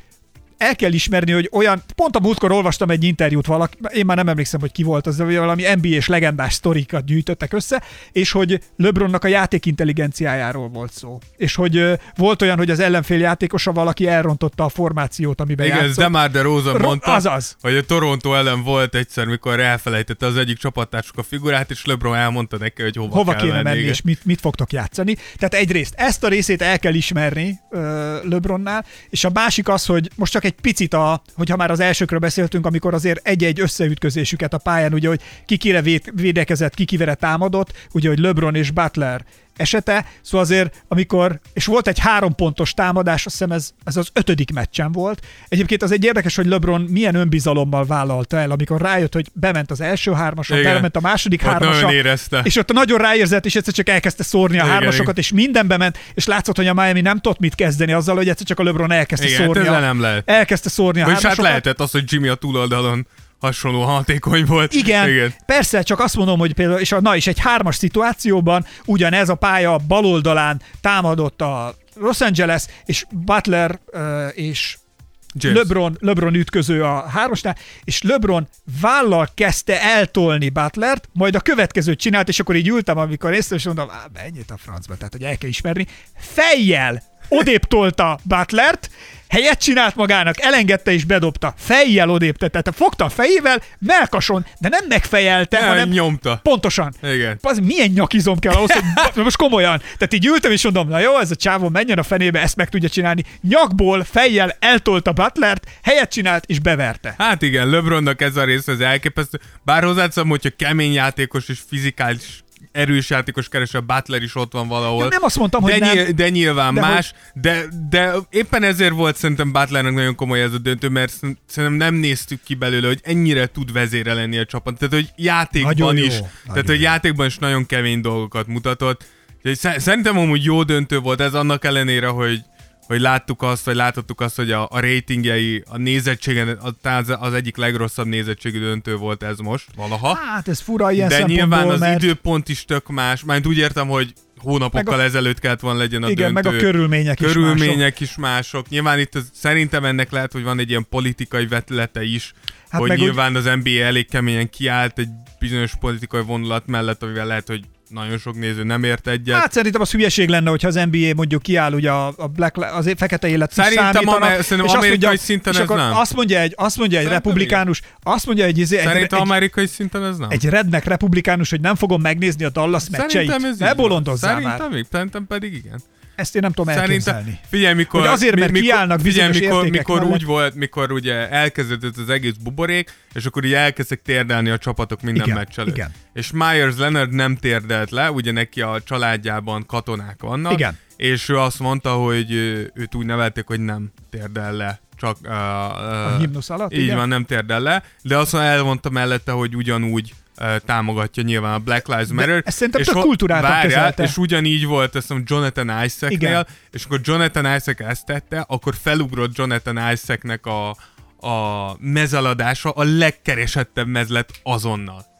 el kell ismerni, hogy olyan, pont a múltkor olvastam egy interjút valaki, én már nem emlékszem, hogy ki volt az, de valami NBA-s legendás sztorikat gyűjtöttek össze, és hogy LeBronnak a játék intelligenciájáról volt szó. És hogy ö, volt olyan, hogy az ellenfél játékosa valaki elrontotta a formációt, amiben Igen, játszott. Demar DeRozan Ro- mondta, azaz. hogy a Toronto ellen volt egyszer, mikor elfelejtette az egyik csapattársuk a figurát, és LeBron elmondta neki, hogy hova, hova kell kéne menni, igen. és mit, mit fogtok játszani. Tehát egyrészt ezt a részét el kell ismerni uh, LeBronnál, és a másik az, hogy most csak egy picit, a, hogyha már az elsőkről beszéltünk, amikor azért egy-egy összeütközésüket a pályán, ugye, hogy ki kire véd, védekezett, ki kivere támadott, ugye, hogy LeBron és Butler esete, szóval azért, amikor, és volt egy három pontos támadás, azt hiszem ez, ez az ötödik meccsen volt. Egyébként az egy érdekes, hogy LeBron milyen önbizalommal vállalta el, amikor rájött, hogy bement az első hármasra, Igen. bement a második Ott érezte. és ott nagyon ráérzett, és egyszer csak elkezdte szórni a Igen, hármasokat, és mindenbe ment, és látszott, hogy a Miami nem tudott mit kezdeni azzal, hogy egyszer csak a LeBron elkezdte Igen, szórni. ezzel a, nem lehet. Elkezdte szórni a Vagyis hát lehetett az, hogy Jimmy a túloldalon hasonló hatékony volt. Igen, Igen. Persze, csak azt mondom, hogy például, és a, na is egy hármas szituációban ugyanez a pálya bal oldalán támadott a Los Angeles, és Butler uh, és James. LeBron, LeBron ütköző a hármasnál, és LeBron vállal kezdte eltolni Butlert, majd a következőt csinált, és akkor így ültem, amikor néztem, és mondom, "Á, menjét a francba, tehát hogy el kell ismerni. Fejjel odébb tolta Butlert, helyet csinált magának, elengedte és bedobta. Fejjel odébb tette, tehát fogta a fejével, melkason, de nem megfejelte, Nem, hanem nyomta. Pontosan. Igen. Az milyen nyakizom kell ahhoz, hogy most komolyan. Tehát így ültem és mondom, na jó, ez a csávó menjen a fenébe, ezt meg tudja csinálni. Nyakból, fejjel eltolta Butlert, helyet csinált és beverte. Hát igen, LeBronnak ez a rész az elképesztő. Bár hozzáteszem, hogyha kemény játékos és fizikális erős játékos keres, a Butler is ott van valahol. Ja, nem azt mondtam, hogy de, nem. de nyilván De más, de, de éppen ezért volt szerintem Butlernek nagyon komoly ez a döntő, mert szerint- szerintem nem néztük ki belőle, hogy ennyire tud vezére lenni a csapat. Tehát, hogy játékban Nagyon jó, is, nagyon tehát, hogy jó. játékban is nagyon kemény dolgokat mutatott. Úgyhogy sze- Szerintem amúgy jó döntő volt ez annak ellenére, hogy hogy láttuk azt, vagy láthattuk azt, hogy a, a ratingjei, a nézettségen, az, az, egyik legrosszabb nézettségű döntő volt ez most, valaha. Hát ez fura ilyen De nyilván az mert időpont is tök más. Már úgy értem, hogy hónapokkal Meg a- ezelőtt kellett volna legyen a igen, döntő. meg a körülmények, is mások. Körülmények is mások. Nyilván itt az, szerintem ennek lehet, hogy van egy ilyen politikai vetülete is, Hát hogy meg úgy- nyilván az NBA elég keményen kiállt egy bizonyos politikai vonulat mellett, amivel lehet, hogy nagyon sok néző nem ért egyet. Hát szerintem az hülyeség lenne, hogyha az NBA mondjuk kiáll ugye a, a black, az fekete élet Szerintem amer- szerintem és amerikai mondja, szinten és ez akkor nem. Azt mondja egy, azt mondja egy Szerintem republikánus, azt mondja egy, izé- egy, Szerintem egy, amerikai szinten ez nem. egy rednek republikánus, hogy nem fogom megnézni a Dallas meccseit. Szerintem ez Ne bolondozzál már. Szerintem, még, szerintem pedig igen. Ezt én nem tudom elképzelni. Figyelj, mikor... Hogy azért, mert kiállnak figyelj, mikor, mikor mellett. úgy volt, mikor ugye elkezdődött az egész buborék, és akkor így elkezdtek térdelni a csapatok minden Igen, meccs előtt. igen. És Myers Leonard nem térdelt le, ugye neki a családjában katonák vannak, Igen. és ő azt mondta, hogy őt úgy nevelték, hogy nem térdel le. Csak, uh, uh, A himnusz alatt, Így igen. van, nem térdel le, de azt elmondta mellette, hogy ugyanúgy támogatja nyilván a Black Lives Matter. ezt szerintem és tök kulturáltan várjál, kezelte. És ugyanígy volt, azt hiszem, Jonathan Isaacnél, és akkor Jonathan Isaac ezt tette, akkor felugrott Jonathan Isaacnek a, a mezeladása a legkeresettebb mez lett azonnal.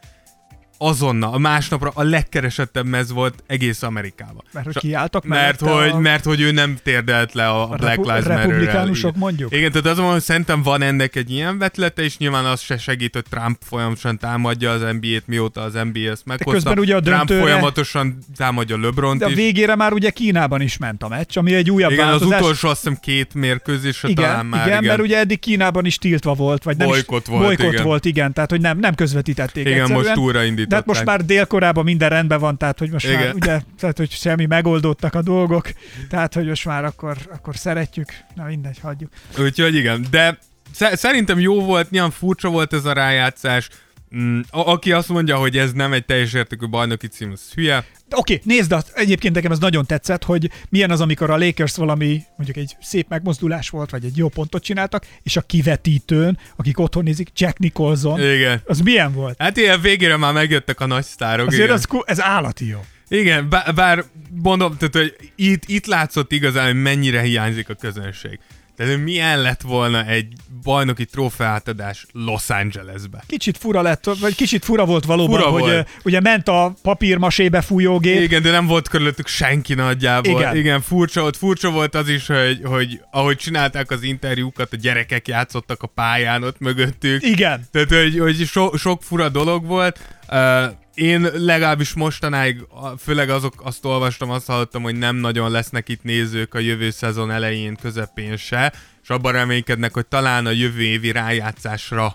Azonnal, a másnapra a legkeresettebb mez volt egész Amerikában. Mert hogy kiálltak mert hogy, a- mert hogy ő nem térdelt le a, a Black repu- Lives Matter-rel. republikánusok Igen. mondjuk? Igen, tehát azon, hogy szerintem van ennek egy ilyen vetlete, és nyilván az se segít, hogy Trump folyamatosan támadja az NBA-t, mióta az NBA ezt meghozta. közben ugye a Trump döntőre- folyamatosan támadja LeBron-t De a is. végére már ugye Kínában is ment a meccs, ami egy újabb Igen, az változás. utolsó azt hiszem két mérkőzésre igen, talán már. igen, mert ugye eddig Kínában is tiltva volt, vagy nem Bolykott is, volt, bolykott igen. volt, igen, tehát hogy nem, nem közvetítették Igen, egyszerűen. most újraindították. De hát most már Dél-Koreában minden rendben van, tehát hogy most Igen. már ugye, tehát hogy semmi megoldódtak a dolgok, tehát hogy most már akkor, akkor szeretjük, na mindegy, hagyjuk. Úgyhogy igen, de sze- szerintem jó volt, nyilván furcsa volt ez a rájátszás. Mm, a- aki azt mondja, hogy ez nem egy teljes értékű bajnoki cím, az hülye. Oké, okay, nézd, azt, egyébként nekem ez nagyon tetszett, hogy milyen az, amikor a Lakers valami, mondjuk egy szép megmozdulás volt, vagy egy jó pontot csináltak, és a kivetítőn, akik otthon nézik, Jack Nicholson, Igen. az milyen volt? Hát ilyen végére már megjöttek a nagy sztárok. Azért igen. az, ez állati jó. Igen, bár, bár mondom, tehát, hogy itt, itt látszott igazán, hogy mennyire hiányzik a közönség. Tehát, milyen lett volna egy bajnoki trófeátadás Los Angelesbe. Kicsit fura lett, vagy kicsit fura volt valóban, Fura hogy volt. ugye ment a papírmasébe fújógép, Igen, de nem volt körülöttük senki nagyjából. Igen. Igen, furcsa volt. Furcsa volt az is, hogy, hogy ahogy csinálták az interjúkat, a gyerekek játszottak a pályán ott mögöttük. Igen. Tehát, hogy, hogy so, sok fura dolog volt. Uh, én legalábbis mostanáig, főleg azok, azt olvastam, azt hallottam, hogy nem nagyon lesznek itt nézők a jövő szezon elején, közepén se, és abban reménykednek, hogy talán a jövő évi rájátszásra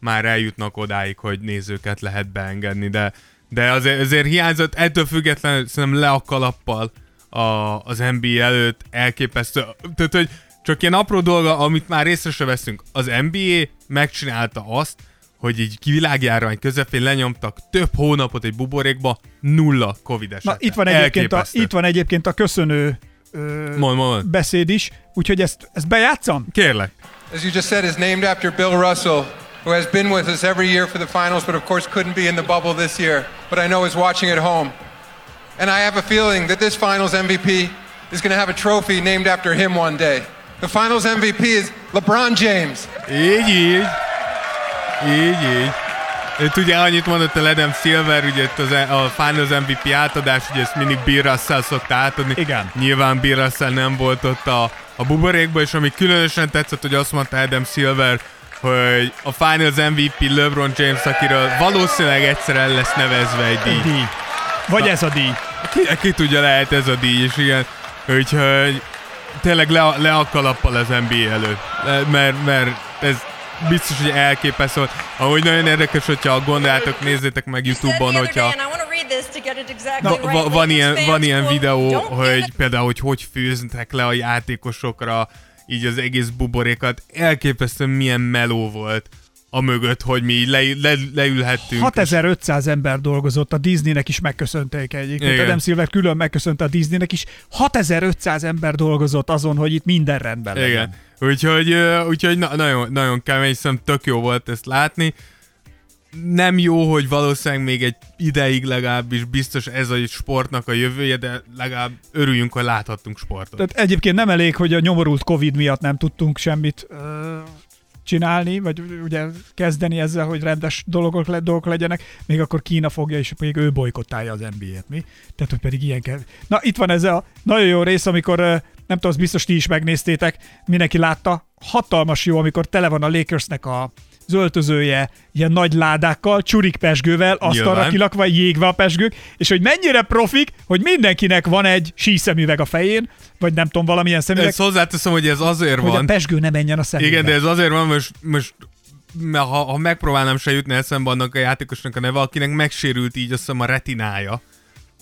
már eljutnak odáig, hogy nézőket lehet beengedni, de, de azért, azért hiányzott, ettől függetlenül szerintem le a kalappal a, az NBA előtt elképesztő. Tehát, hogy csak ilyen apró dolga, amit már észre se veszünk. Az NBA megcsinálta azt, hogy így világjárvány közepén lenyomtak több hónapot egy buborékba, nulla Covid eset. Na, itt van egyébként, a, itt van egyébként a köszönő ö, Mond, mond. beszéd is, úgyhogy ezt, ezt bejátszam? Kérlek. As you just said, is named after Bill Russell, who has been with us every year for the finals, but of course couldn't be in the bubble this year, but I know is watching at home. And I have a feeling that this finals MVP is going to have a trophy named after him one day. The finals MVP is LeBron James. Így, így. Így, így. Itt ugye annyit mondott a Ledem Silver, ugye itt az, a Finals MVP átadás, ugye ezt mindig Bill Russell szokta átadni. Igen. Nyilván Bill Russell nem volt ott a, a buborékban, és ami különösen tetszett, hogy azt mondta Adam Silver, hogy a Finals MVP LeBron James, akiről valószínűleg egyszer el lesz nevezve egy díj. Díj. Vagy ez a díj. Ki, ki tudja, lehet ez a díj, és igen, úgyhogy tényleg le, le a kalappal az NBA előtt, mert, mert ez biztos, hogy elképesztő. Ahogy nagyon érdekes, hogyha gondoljátok, nézzétek meg Youtube-on, hogyha va, va, van, ilyen, van ilyen videó, hogy például, hogy hogy főznek le a játékosokra, így az egész buborékat. Elképesztő milyen meló volt a mögött, hogy mi le, le, leülhettünk. 6500 ember dolgozott, a Disneynek is megköszönték egyébként. Igen. Adam Silver külön megköszönte a Disneynek is. 6500 ember dolgozott azon, hogy itt minden rendben legyen. Igen. Úgyhogy, úgyhogy na, nagyon, nagyon kemény, szerintem tök jó volt ezt látni. Nem jó, hogy valószínűleg még egy ideig legalábbis biztos ez a sportnak a jövője, de legalább örüljünk, hogy láthattunk sportot. Tehát egyébként nem elég, hogy a nyomorult Covid miatt nem tudtunk semmit csinálni, vagy ugye kezdeni ezzel, hogy rendes dolgok, le, dolgok legyenek, még akkor Kína fogja, és még ő bolykottálja az NBA-t, mi? Tehát, hogy pedig ilyen kell. Na, itt van ez a nagyon jó rész, amikor, nem tudom, azt biztos ti is megnéztétek, mindenki látta, hatalmas jó, amikor tele van a Lakersnek a az öltözője ilyen nagy ládákkal, csurik pesgővel, asztalra kilakva, jégve a pesgők, és hogy mennyire profik, hogy mindenkinek van egy síszemüveg a fején, vagy nem tudom, valamilyen szemüveg, Ezt hozzáteszem, hogy ez azért hogy van. a pesgő ne menjen a szemébe. Igen, de ez azért van, most, most mert ha, ha megpróbálnám se jutni eszembe annak a játékosnak a neve, akinek megsérült így azt hiszem a retinája,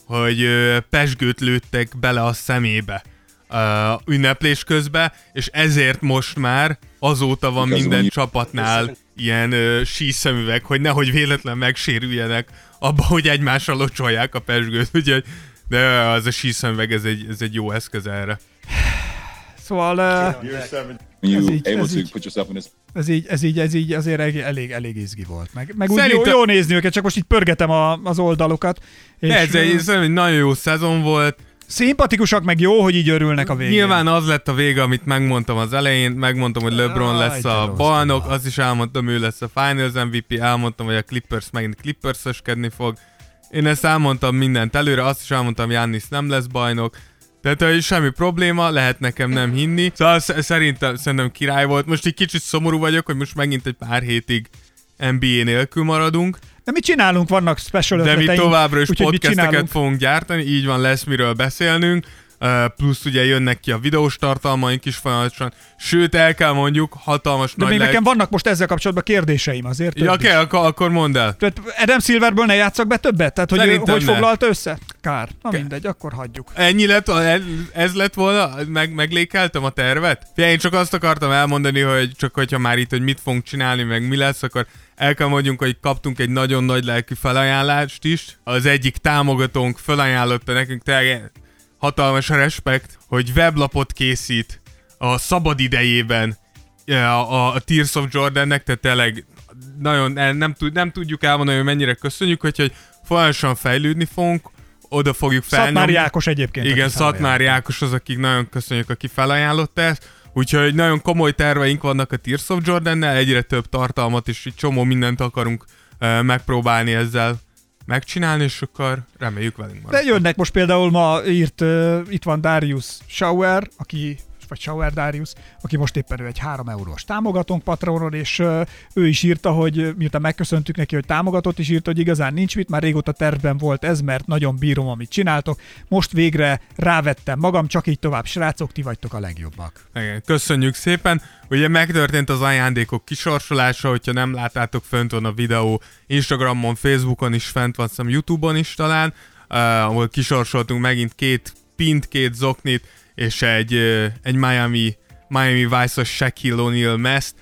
hogy ö, pesgőt lőttek bele a szemébe ö, ünneplés közben, és ezért most már azóta van minden csapatnál ilyen ö, síszemüveg, hogy nehogy véletlen megsérüljenek abba, hogy egymásra locsolják a pesgőt, úgyhogy de az a síszemüveg, ez egy, ez egy jó eszköz erre. Szóval uh, Ez így- ez így. ez így, ez így, ez így azért elég, elég, elég izgi volt. Meg, meg úgy jó, jó nézni őket, csak most itt pörgetem a, az oldalokat. És Ez egy, szerintem egy nagyon jó szezon volt. Szimpatikusak, meg jó, hogy így örülnek a végén. Nyilván az lett a vége, amit megmondtam az elején, megmondtam, hogy LeBron lesz a bajnok, azt is elmondtam, ő lesz a Finals MVP, elmondtam, hogy a Clippers megint Clippers-öskedni fog. Én ezt elmondtam mindent előre, azt is elmondtam, Giannis nem lesz bajnok. Tehát hogy semmi probléma, lehet nekem nem hinni. Szóval sz- szerintem, szerintem király volt. Most egy kicsit szomorú vagyok, hogy most megint egy pár hétig NBA nélkül maradunk, De mit csinálunk? Vannak special de mi továbbra is podcasteket fogunk gyártani, így van, lesz miről beszélnünk. Plusz ugye jönnek ki a videós tartalmaink is folyamatosan, sőt el kell mondjuk, hatalmas De nagy még leg- nekem vannak most ezzel kapcsolatban kérdéseim azért. Ja, oké, is. akkor, mondd el. Tehát Adam Silverből ne játszak be többet? Tehát hogy, Szerintem hogy ne. foglalta össze? Kár. Na mindegy, akkor hagyjuk. Ennyi lett, ez, lett volna, meg, meglékeltem a tervet? Fia, én csak azt akartam elmondani, hogy csak hogyha már itt, hogy mit fogunk csinálni, meg mi lesz, akkor el kell mondjunk, hogy kaptunk egy nagyon nagy lelkű felajánlást is. Az egyik támogatónk felajánlotta nekünk, tényleg hatalmas respekt, hogy weblapot készít a szabad idejében a, a, a Tears of Jordannek, tehát tényleg nagyon el- nem, tud, nem tudjuk elmondani, hogy mennyire köszönjük, hogy, hogy folyamatosan fejlődni fogunk, oda fogjuk felnyomni. Szatmári Ákos egyébként. Igen. Szatmári Ákos az, akik nagyon köszönjük, aki felajánlotta ezt. Úgyhogy nagyon komoly terveink vannak a Tears of Jordan-nel, egyre több tartalmat és egy csomó mindent akarunk uh, megpróbálni ezzel megcsinálni, és akkor reméljük velünk De marad. jönnek most például ma írt, uh, itt van Darius Schauer, aki vagy Schauer Darius, aki most éppen ő egy 3 eurós támogatónk Patronon, és ő is írta, hogy miután megköszöntük neki, hogy támogatott, is írta, hogy igazán nincs mit, már régóta tervben volt ez, mert nagyon bírom, amit csináltok. Most végre rávettem magam, csak így tovább, srácok, ti vagytok a legjobbak. Igen, köszönjük szépen. Ugye megtörtént az ajándékok kisorsolása, hogyha nem láttátok, fönt van a videó Instagramon, Facebookon is, fent van, szem YouTube-on is talán, uh, ahol kisorsoltunk megint két pint, két zoknit, és egy, egy Miami, Miami Vice-os Shaquille O'Neal meszt.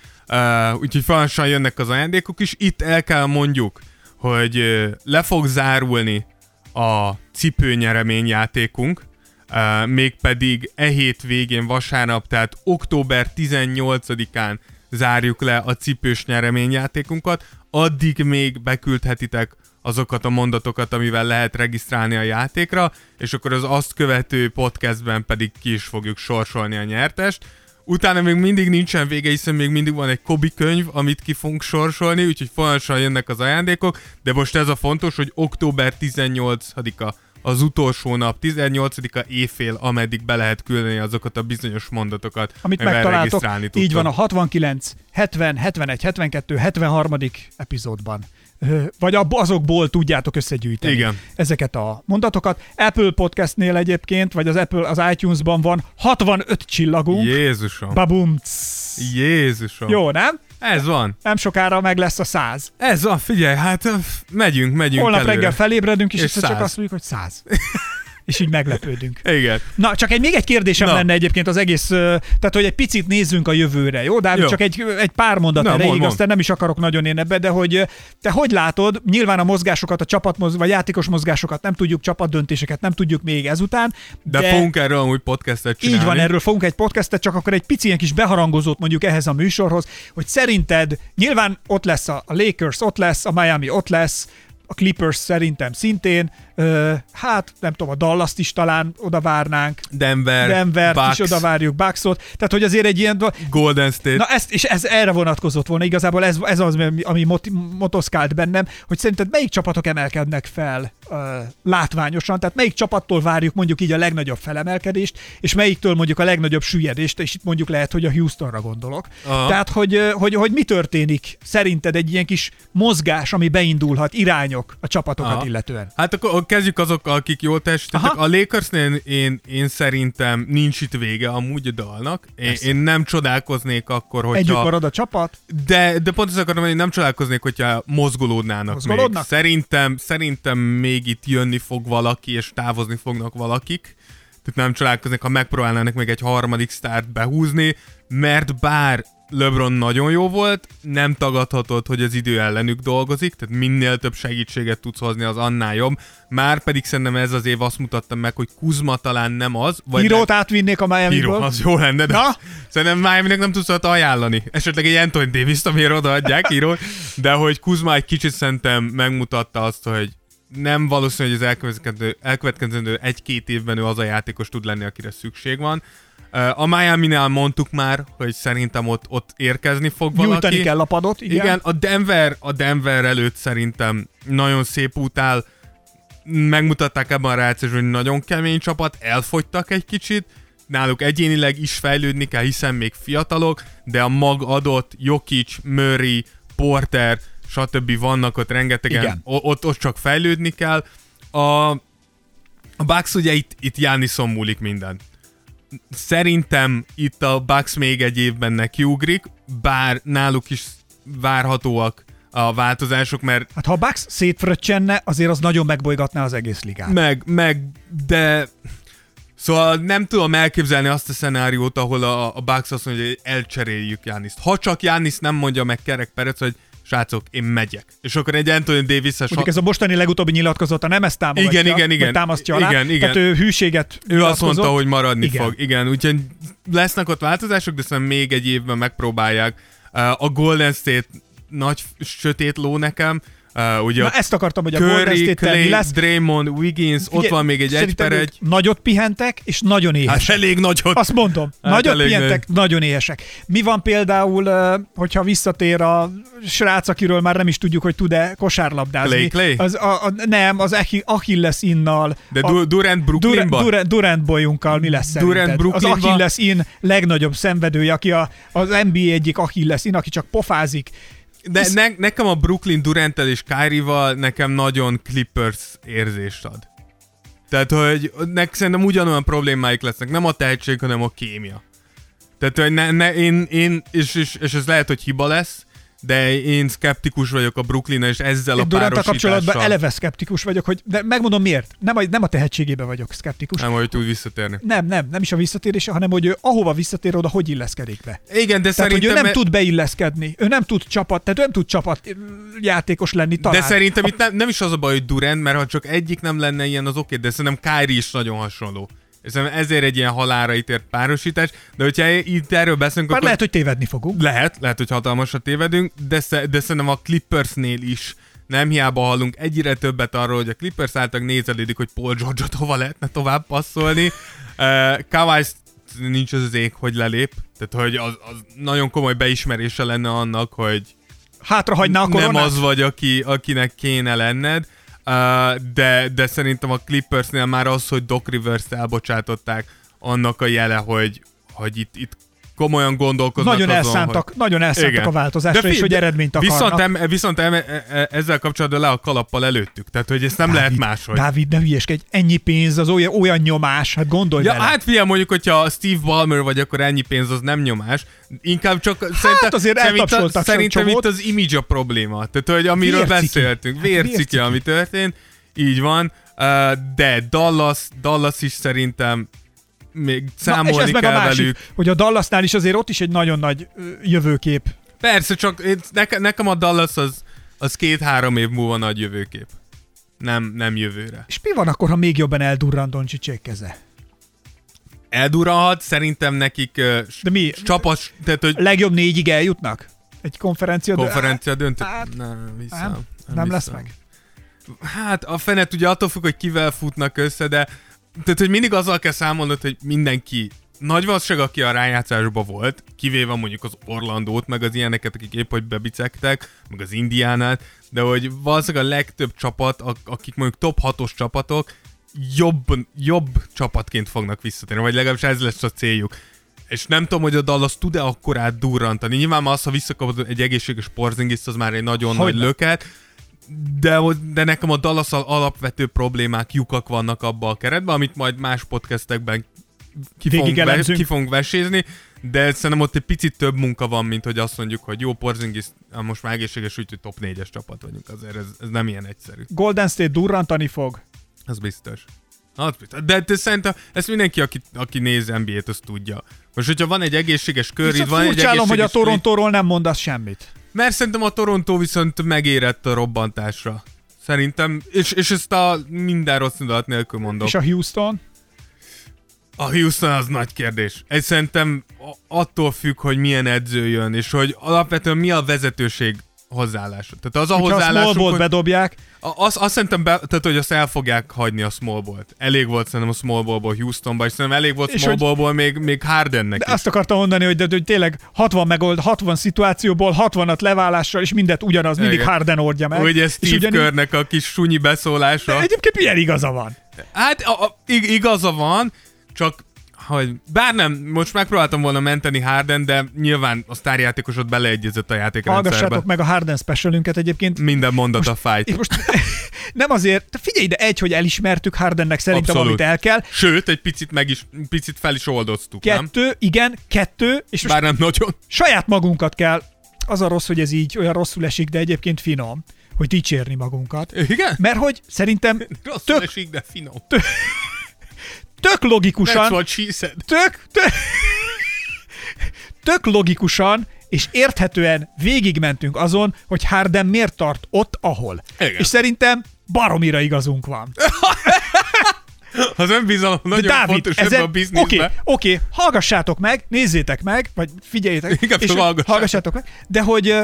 Úgyhogy folyamatosan jönnek az ajándékok is. Itt el kell mondjuk, hogy le fog zárulni a cipőnyereményjátékunk, Uh, mégpedig e hét végén vasárnap, tehát október 18-án zárjuk le a cipős nyereményjátékunkat, addig még beküldhetitek azokat a mondatokat, amivel lehet regisztrálni a játékra, és akkor az azt követő podcastben pedig ki is fogjuk sorsolni a nyertest. Utána még mindig nincsen vége, hiszen még mindig van egy Kobi könyv, amit ki fogunk sorsolni, úgyhogy folyamatosan jönnek az ajándékok, de most ez a fontos, hogy október 18-a az utolsó nap, 18-a éjfél, ameddig be lehet küldeni azokat a bizonyos mondatokat, Amit megtaláltok, így van a 69, 70, 71, 72, 73. epizódban. Vagy azokból tudjátok összegyűjteni Igen. ezeket a mondatokat. Apple Podcastnél egyébként, vagy az Apple, az iTunes-ban van 65 csillagunk. Jézusom! Babum! Jézusom! Jó, nem? Ez van. Nem sokára meg lesz a 100. Ez van, figyelj, hát megyünk, megyünk Holnap előre. reggel felébredünk, és, És csak 100. azt mondjuk, hogy 100. és így meglepődünk. Igen. Na, csak egy még egy kérdésem Na. lenne egyébként az egész, tehát hogy egy picit nézzünk a jövőre, jó? De Jó. csak egy, egy pár mondat Na, erejéig, mond, mond. aztán nem is akarok nagyon én ebbe, de hogy te hogy látod, nyilván a mozgásokat, a csapatmoz, vagy játékos mozgásokat nem tudjuk, csapatdöntéseket nem tudjuk még ezután, De, de fogunk erről amúgy podcastet csinálni. így van, erről fogunk egy podcastet, csak akkor egy pici ilyen kis beharangozót mondjuk ehhez a műsorhoz, hogy szerinted nyilván ott lesz a Lakers, ott lesz, a Miami ott lesz, a Clippers szerintem szintén, hát nem tudom, a Dallas-t is talán oda várnánk, Denver, Denvert Bucks, is oda várjuk, Bucksot, tehát hogy azért egy ilyen... Golden State. Na ezt, és ez erre vonatkozott volna, igazából ez, ez az, ami- ami mot, motoszkált bennem, hogy szerinted melyik csapatok emelkednek fel uh, látványosan, tehát melyik csapattól várjuk mondjuk így a legnagyobb felemelkedést, és melyiktől mondjuk a legnagyobb süllyedést, és itt mondjuk lehet, hogy a Houstonra gondolok. Aha. Tehát, hogy, hogy, hogy mi történik szerinted egy ilyen kis mozgás, ami beindulhat, irányok a csapatokat Aha. illetően? Hát akkor kezdjük azokkal, akik jól teljesítettek. A Lakersnél én, én szerintem nincs itt vége amúgy a dalnak. Én, Persze. én nem csodálkoznék akkor, hogyha... Együtt marad a csapat? De, de pont ezt akarom mondani, nem csodálkoznék, hogyha mozgolódnának Mozgolódnak? még. Szerintem, szerintem még itt jönni fog valaki, és távozni fognak valakik. Tehát nem csodálkoznék, ha megpróbálnának még egy harmadik sztárt behúzni, mert bár LeBron nagyon jó volt, nem tagadhatod, hogy az idő ellenük dolgozik, tehát minél több segítséget tudsz hozni, az annál jobb. Már pedig szerintem ez az év azt mutatta meg, hogy Kuzma talán nem az. Vagy Hírót nem, átvinnék a miami Híró, az jó lenne, de Na? szerintem miami nem tudsz ajánlani. Esetleg egy Anthony Davis-t, amiért odaadják hírót, de hogy Kuzma egy kicsit szerintem megmutatta azt, hogy nem valószínű, hogy az elkövetkezendő, elkövetkezendő egy-két évben ő az a játékos tud lenni, akire szükség van. A Miami-nál mondtuk már, hogy szerintem ott, ott érkezni fog valaki. Nyújtani kell a padot, igen. Igen, a Denver, a Denver előtt szerintem nagyon szép út áll. Megmutatták ebben a rácsos, hogy nagyon kemény csapat, elfogytak egy kicsit, náluk egyénileg is fejlődni kell, hiszen még fiatalok, de a mag adott Jokic, Murray, Porter, stb. vannak ott rengetegen, Igen. Ott, ott csak fejlődni kell. A, a Bucks ugye itt, itt Jánniszon múlik minden. Szerintem itt a Bucks még egy évben nekiugrik, bár náluk is várhatóak a változások, mert Hát ha a Bucks szétfröccsenne, azért az nagyon megbolygatná az egész ligát. meg, meg, de Szóval nem tudom elképzelni azt a szenáriót, ahol a, a Bucks azt mondja, hogy elcseréljük Jániszt. Ha csak Jánisz nem mondja meg Kerek Perec, hogy srácok, én megyek. És akkor egy Anthony davis Mondjuk ez a mostani legutóbbi nyilatkozata nem ezt támogatja, Igen, igen, igen. támasztja alá. Igen, igen. Tehát ő hűséget Ő azt mondta, hogy maradni Igen. fog. Igen, úgyhogy lesznek ott változások, de szerintem még egy évben megpróbálják. A Golden State nagy sötét ló nekem. Uh, ugye Na ezt akartam, hogy a Curry, Clay, lesz. Draymond, Wiggins, ott Figyelj, van még egy egy per egy. Nagyot pihentek, és nagyon éhesek. Hát elég nagyot. Azt mondom, Hát nagyot pihentek, nagyon éhesek. Mi van például, hogyha visszatér a srác, akiről már nem is tudjuk, hogy tud-e kosárlabdázni? Clay, Clay? Az, a, a, nem, az Achi- Achilles innal. De a, Du- Durant Brooklynba? Durant, Durant, bolyunkkal mi lesz Durant szerinted? Az? Achilles in legnagyobb szenvedője, aki a, az NBA egyik Achilles in, aki csak pofázik. De ne, nekem a Brooklyn Duranttel és Kyrie-val nekem nagyon Clippers érzést ad. Tehát, hogy nek szerintem ugyanolyan problémáik lesznek, nem a tehetség, hanem a kémia. Tehát, hogy ne, ne, én, én és, és, és ez lehet, hogy hiba lesz, de én szkeptikus vagyok a brooklyn és ezzel a Én Duranttal kapcsolatban párosítással. eleve szkeptikus vagyok, hogy, de megmondom miért. Nem a, nem a tehetségében vagyok szkeptikus. Nem, hogy tud visszatérni. Nem, nem, nem is a visszatérése, hanem hogy ő ahova visszatér, oda hogy illeszkedik be. Igen, de Tehát, hogy ő szerintem... nem tud beilleszkedni, ő nem tud csapat, tehát ő nem tud csapat játékos lenni talán. De szerintem itt nem, nem is az a baj, hogy Durant, mert ha csak egyik nem lenne ilyen, az oké, de szerintem Kyrie is nagyon hasonló. És szerintem ezért egy ilyen halára ítélt párosítás, de hogyha itt erről beszélünk, Már akkor lehet, hogy tévedni fogunk. lehet, lehet, hogy hatalmasat tévedünk, de, sze, de szerintem a Clippersnél is nem hiába hallunk egyre többet arról, hogy a Clippers által nézelődik, hogy Paul George-ot hova lehetne tovább passzolni. Uh, Kawhi nincs az az ég, hogy lelép, tehát hogy az, az nagyon komoly beismerése lenne annak, hogy Hátra hagyná a koronát? nem az vagy, aki, akinek kéne lenned, de, de szerintem a Clippersnél már az, hogy Doc Rivers-t elbocsátották, annak a jele, hogy, hogy itt, itt komolyan gondolkoznak Nagyon azon, elszántak, hogy... nagyon elszántak a változásra, fi- és hogy eredményt akarnak. Viszont, em, viszont em, e- e- ezzel kapcsolatban le a kalappal előttük, tehát hogy ezt nem lehet Dávid, máshogy. Dávid, ne hülyeskedj, ennyi pénz, az olyan, olyan nyomás, hát gondolj Ja, bele. hát figyelj, mondjuk, hogyha Steve Ballmer vagy, akkor ennyi pénz az nem nyomás. Inkább csak hát szerintem, azért szerintem, szerintem itt az image a probléma. Tehát, hogy amiről Vérciki. beszéltünk. Hát Vérciki, vérciki. ami történt. Így van. De Dallas, Dallas is szerintem még Na, és számolni ez meg a kell másik, velük. hogy a Dallasnál is azért ott is egy nagyon nagy jövőkép. Persze, csak én, nekem, nekem a Dallas az, az két-három év múlva nagy jövőkép. Nem, nem jövőre. És mi van akkor, ha még jobban eldurran Doncsicsek keze? Elduralhat, szerintem nekik uh, De mi? csapat, tehát hogy Legjobb négyig eljutnak? Egy konferencia? konferencia döntő. Hát, nem, hiszem, nem, nem lesz hiszem. meg. Hát a fenet ugye attól függ, hogy kivel futnak össze, de tehát, hogy mindig azzal kell számolnod, hogy mindenki nagy valószínűség, aki a rájátszásba volt, kivéve mondjuk az Orlandót, meg az ilyeneket, akik épp hogy bebicektek, meg az Indiánát, de hogy valószínűleg a legtöbb csapat, ak- akik mondjuk top 6-os csapatok, jobb, jobb csapatként fognak visszatérni, vagy legalábbis ez lesz a céljuk. És nem tudom, hogy a Dallas tud-e akkorát durrantani. Nyilván az, ha visszakapod egy egészséges Porzingis, az már egy nagyon Hogyne. nagy löket, de, de nekem a dallas alapvető problémák, lyukak vannak abba a keretben, amit majd más podcastekben ki fogunk, ve- ki fogunk vesézni, de szerintem ott egy picit több munka van, mint hogy azt mondjuk, hogy jó Porzingis, most már egészséges, úgyhogy top 4-es csapat vagyunk, azért ez, ez nem ilyen egyszerű. Golden State durrantani fog. Az biztos. Az biztos. De, de szerintem ezt mindenki, aki, aki néz NBA-t, azt tudja, Most, hogyha van egy egészséges kör, itt van egy furcsálom, hogy a egészséges Torontóról nem mondasz semmit. Mert szerintem a Toronto viszont megérett a robbantásra. Szerintem, és, és ezt a minden rossz indulat nélkül mondom. És a Houston? A Houston az nagy kérdés. Ez szerintem attól függ, hogy milyen edző jön, és hogy alapvetően mi a vezetőség hozzáállása. Tehát az a hozzáállásuk, hogy bedobják, a- azt, azt szerintem, be, tehát, hogy azt el fogják hagyni a small ball-t. Elég volt szerintem a small ballból Houstonba, és szerintem elég volt És small hogy- ballból még, még Hardennek de is. azt akartam mondani, hogy, de, hogy tényleg 60 megold, 60 szituációból 60-at leválással, és mindet ugyanaz, mindig Igen. Harden oldja meg. Ugye Steve ugyanígy- Körnek a kis sunyi beszólása. Egyébként milyen igaza van? Hát a, a, ig- igaza van, csak hogy bár nem, most megpróbáltam volna menteni Harden, de nyilván a sztárjátékosod beleegyezett a játékrendszerbe. Hallgassátok meg a Harden specialünket egyébként. Minden mondat a fájt. Most nem azért, figyelj ide, egy, hogy elismertük Hardennek szerintem, Abszolút. amit el kell. Sőt, egy picit meg is, picit fel is oldoztuk, nem? Kettő, igen, kettő, és most Bár nem nagyon. saját magunkat kell, az a rossz, hogy ez így olyan rosszul esik, de egyébként finom, hogy dicsérni magunkat. Igen? Mert hogy szerintem Rosszul tök, esik, de finom. tök That's logikusan, what she said. tök, tök, tök logikusan és érthetően végigmentünk azon, hogy Harden miért tart ott, ahol. Igen. És szerintem baromira igazunk van. Az önbizalom De nagyon Dávid, fontos ebben ezen, a oké, bizniszben. oké, hallgassátok meg, nézzétek meg, vagy figyeljétek, Inkább és hallgassátok. hallgassátok meg, de hogy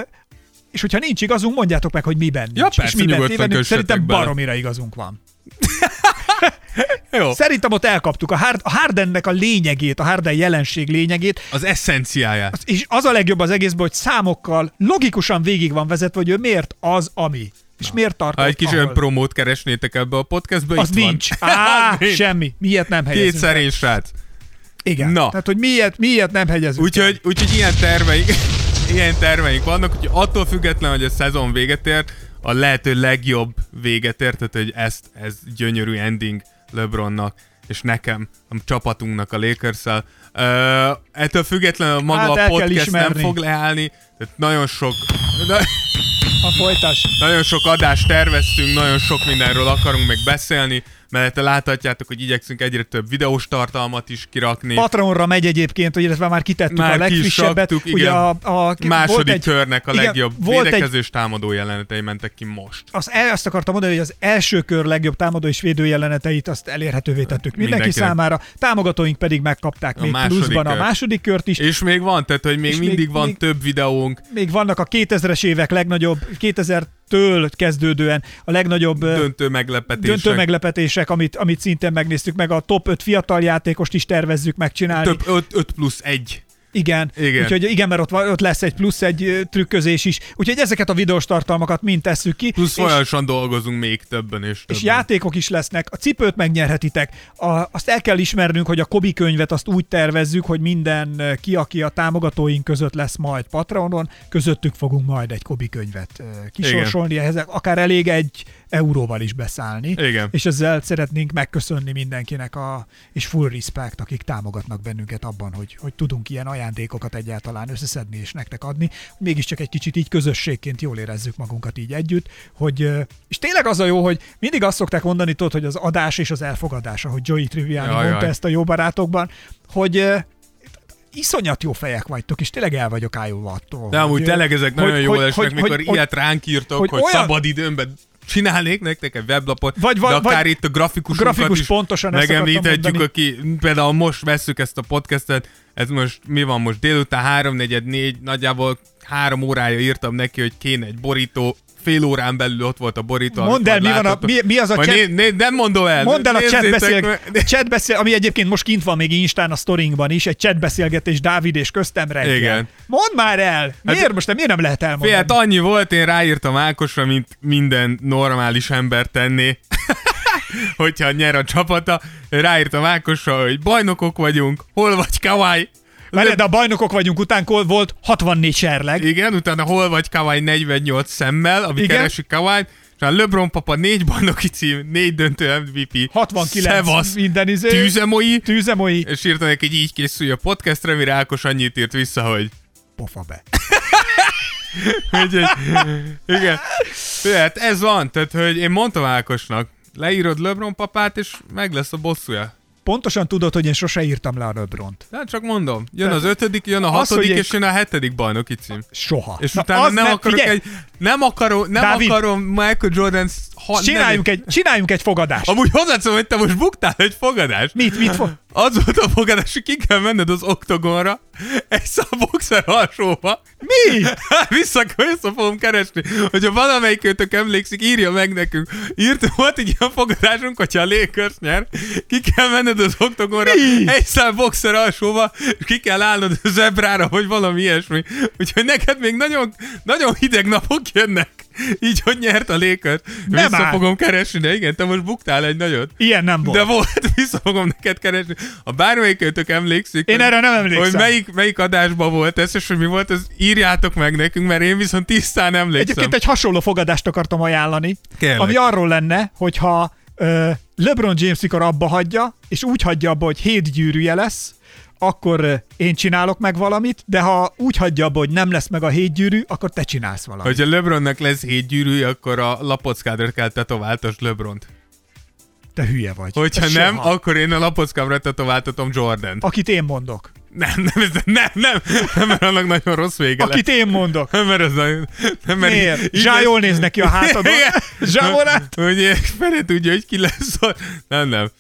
és hogyha nincs igazunk, mondjátok meg, hogy miben nincs. Ja, és persze, miben nyugodtan tévedünk. Szerintem bele. baromira igazunk van. Jó. Szerintem ott elkaptuk a, Hard, a Hardennek a lényegét, a Harden jelenség lényegét, Az eszenciáját. és az a legjobb az egészben, hogy számokkal logikusan végig van vezetve, hogy ő miért az, ami. És miért tart Ha egy kis ahol. önpromót keresnétek ebbe a podcastbe, Az itt nincs. van. Á, Az semmi. Miért nem helyezünk? Két el? szerény srác. Igen. Na. Tehát, hogy miért, miért nem hegyezünk? Úgyhogy, úgyhogy ilyen terveink, ilyen terveink vannak, hogy attól független, hogy a szezon véget ér, a lehető legjobb véget ér, tehát hogy ezt, ez gyönyörű ending LeBronnak, és nekem, a csapatunknak, a lakers uh, Ettől függetlenül maga Hát el a podcast nem fog leállni, tehát nagyon sok, na, A folytás. nagyon sok adást terveztünk, nagyon sok mindenről akarunk még beszélni, mellette láthatjátok, hogy igyekszünk egyre több videós tartalmat is kirakni. Patreonra megy egyébként, hogy illetve már kitettük Már a legfrissebbet. raktuk, Ugye igen. a, a, Második volt egy, körnek a igen, legjobb egy- védekezős támadó jelenetei mentek ki most. az, el, azt akartam mondani, hogy az első kör legjobb támadó és védő jeleneteit azt elérhetővé tettük mindenki Mindenkinek. számára, támogatóink pedig megkapták A még pluszban a kört. második kört is. És még van, tehát hogy még mindig még- van még- több videónk, Még vannak a 2000-es évek legnagyobb, 2000-től kezdődően a legnagyobb döntő meglepetések. döntő meglepetések, amit, amit szintén megnéztük, meg a top 5 fiatal játékost is tervezzük megcsinálni. Több 5, 5 plusz 1. Igen. Igen. Úgyhogy igen, mert ott, ott lesz egy plusz egy trükközés is. Úgyhogy ezeket a videós tartalmakat mind tesszük ki. Plusz folyamatosan dolgozunk még többen és többen. és játékok is lesznek. A cipőt megnyerhetitek. A, azt el kell ismernünk, hogy a Kobi könyvet azt úgy tervezzük, hogy minden ki, aki a támogatóink között lesz majd Patreonon, közöttük fogunk majd egy Kobi könyvet kisorsolni. Ehhez akár elég egy euróval is beszállni. Igen. És ezzel szeretnénk megköszönni mindenkinek, a, és full respect, akik támogatnak bennünket abban, hogy, hogy tudunk ilyen ajándékokat egyáltalán összeszedni és nektek adni. Mégiscsak egy kicsit így közösségként jól érezzük magunkat így együtt, hogy, és tényleg az a jó, hogy mindig azt szokták mondani, tudod, hogy az adás és az elfogadás, ahogy Joey Triviani Jaj, mondta jaj. ezt a jó barátokban, hogy iszonyat jó fejek vagytok, és tényleg el vagyok ájulva attól. De amúgy hogy, tényleg ezek hogy- nagyon jól hogy- esnek, hogy- mikor hogy- ilyet ránk írtok, hogy, hogy hogy olyan- szabad időmben csinálnék nektek egy weblapot, Vagy- de vagy- akár vagy- itt a grafikusunkat grafikus is pontosan megemlíthetjük, aki például most vesszük ezt a podcastet, ez most mi van most délután? 3-4-4, nagyjából három órája írtam neki, hogy kéne egy borító, fél órán belül ott volt a borító. Mondd el, mi, van a, mi, mi az a chat, né, né, nem mondom el. Mondd el a chatbeszél, chatbeszél, ami egyébként most kint van még Instán a sztorinkban is, egy chatbeszélgetés Dávid és köztem reggel. Igen. Mondd már el! Miért most miért nem lehet elmondani? Fél, hát annyi volt, én ráírtam Ákosra, mint minden normális ember tenné, hogyha nyer a csapata. Ráírtam Ákosra, hogy bajnokok vagyunk, hol vagy Kawai? Várjál, de a bajnokok vagyunk, után volt 64 serleg. Igen, utána hol vagy Kawai 48 szemmel, ami Igen. keresi Kawai, és a LeBron papa négy bajnoki cím, négy döntő MVP, 69 Szevasz, minden izé. tűzemoi, Tűzemoi. és írtam neki, hogy így készülj a podcastra, mire Ákos annyit írt vissza, hogy Pofa be. Úgyhogy, igen. Hát ez van, tehát hogy én mondtam Ákosnak, leírod LeBron papát, és meg lesz a bosszúja. Pontosan tudod, hogy én sose írtam le a Lebront. Hát csak mondom, jön Tehát az ötödik, jön a az, hatodik, egy- és jön a hetedik bajnoki cím. Soha. És Na, utána az nem ne- akarok figyelj, egy... Nem akarom, nem Dávid! akarom Michael Jordan... Ha, Csináljunk egy, csináljunk egy fogadást. Amúgy hozzátszom, hogy te most buktál egy fogadást. Mit, mit fog? Az volt a fogadás, hogy ki kell menned az oktogonra, egy szám boxer alsóba. Mi? Vissza, vissza fogom keresni. Hogyha valamelyik őtök emlékszik, írja meg nekünk. Írt, volt egy ilyen fogadásunk, hogyha a Lakers nyer, ki kell menned az oktogonra, Mi? egy szám boxer alsóba, és ki kell állnod a zebrára, vagy valami ilyesmi. Úgyhogy neked még nagyon, nagyon hideg napok jönnek. Így, hogy nyert a. Nem Vissza áll. fogom keresni, de igen, te most buktál egy nagyot. Ilyen nem volt. De volt, vissza fogom neked keresni. Ha bármelyik őtök emlékszik, Én hogy, erre nem emlékszem. hogy melyik, melyik adásban volt ez, és hogy mi volt, ez írjátok meg nekünk, mert én viszont tisztán emlékszem. Egyébként egy hasonló fogadást akartam ajánlani, Kérlek. ami arról lenne, hogyha ö, LeBron James mikor abba hagyja, és úgy hagyja abba, hogy hét gyűrűje lesz, akkor ö, én csinálok meg valamit, de ha úgy hagyja abba, hogy nem lesz meg a hét gyűrű, akkor te csinálsz valamit. Hogyha LeBronnak lesz hét gyűrűje, akkor a lapockádra kell tetováltasd LeBront. Te hülye vagy. Hogyha Te nem, soha. akkor én a lapockámra tetováltatom Jordan. Akit én mondok. Nem, nem, ez- nem, nem, nem, mert annak nagyon rossz vége Akit én mondok. Nem, mert az nagyon... Nem, mert Miért? így- Zsá jól néz neki a hátadon. Igen. Zsávorát? Hogy Fere tudja, hogy ki lesz. Nem, nem.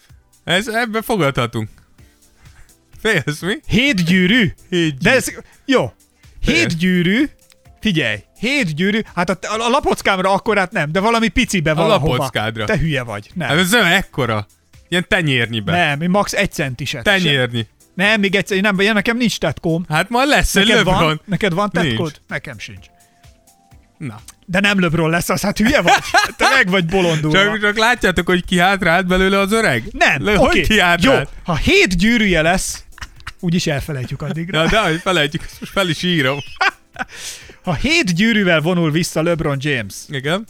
Ez, ebbe fogadhatunk. Félsz mi? Hét gyűrű? Hét De ez, jó. Igen. Hét gyűrű, figyelj, hét gyűrű, hát a, a, a lapockámra akkorát nem, de valami picibe A valahova. lapockádra. Te hülye vagy. Nem. Hát ez nem ekkora. Ilyen tenyérnyiben. Nem, én max. egy centiset. Tenyérnyi. Nem, még egyszer, nem, én nekem nincs tetkóm. Hát majd lesz Neked LeBron. van? Neked van tetkód? Nekem sincs. Na. De nem LeBron lesz az, hát hülye vagy? Te meg vagy bolondulva. Csak, csak látjátok, hogy ki hátrált belőle az öreg? Nem, Le, oké. Hogy ki Jó, hátrált? ha hét gyűrűje lesz, úgyis elfelejtjük addigra. Na, de hogy felejtjük, ezt most fel is írom. Ha hét gyűrűvel vonul vissza LeBron James, Igen.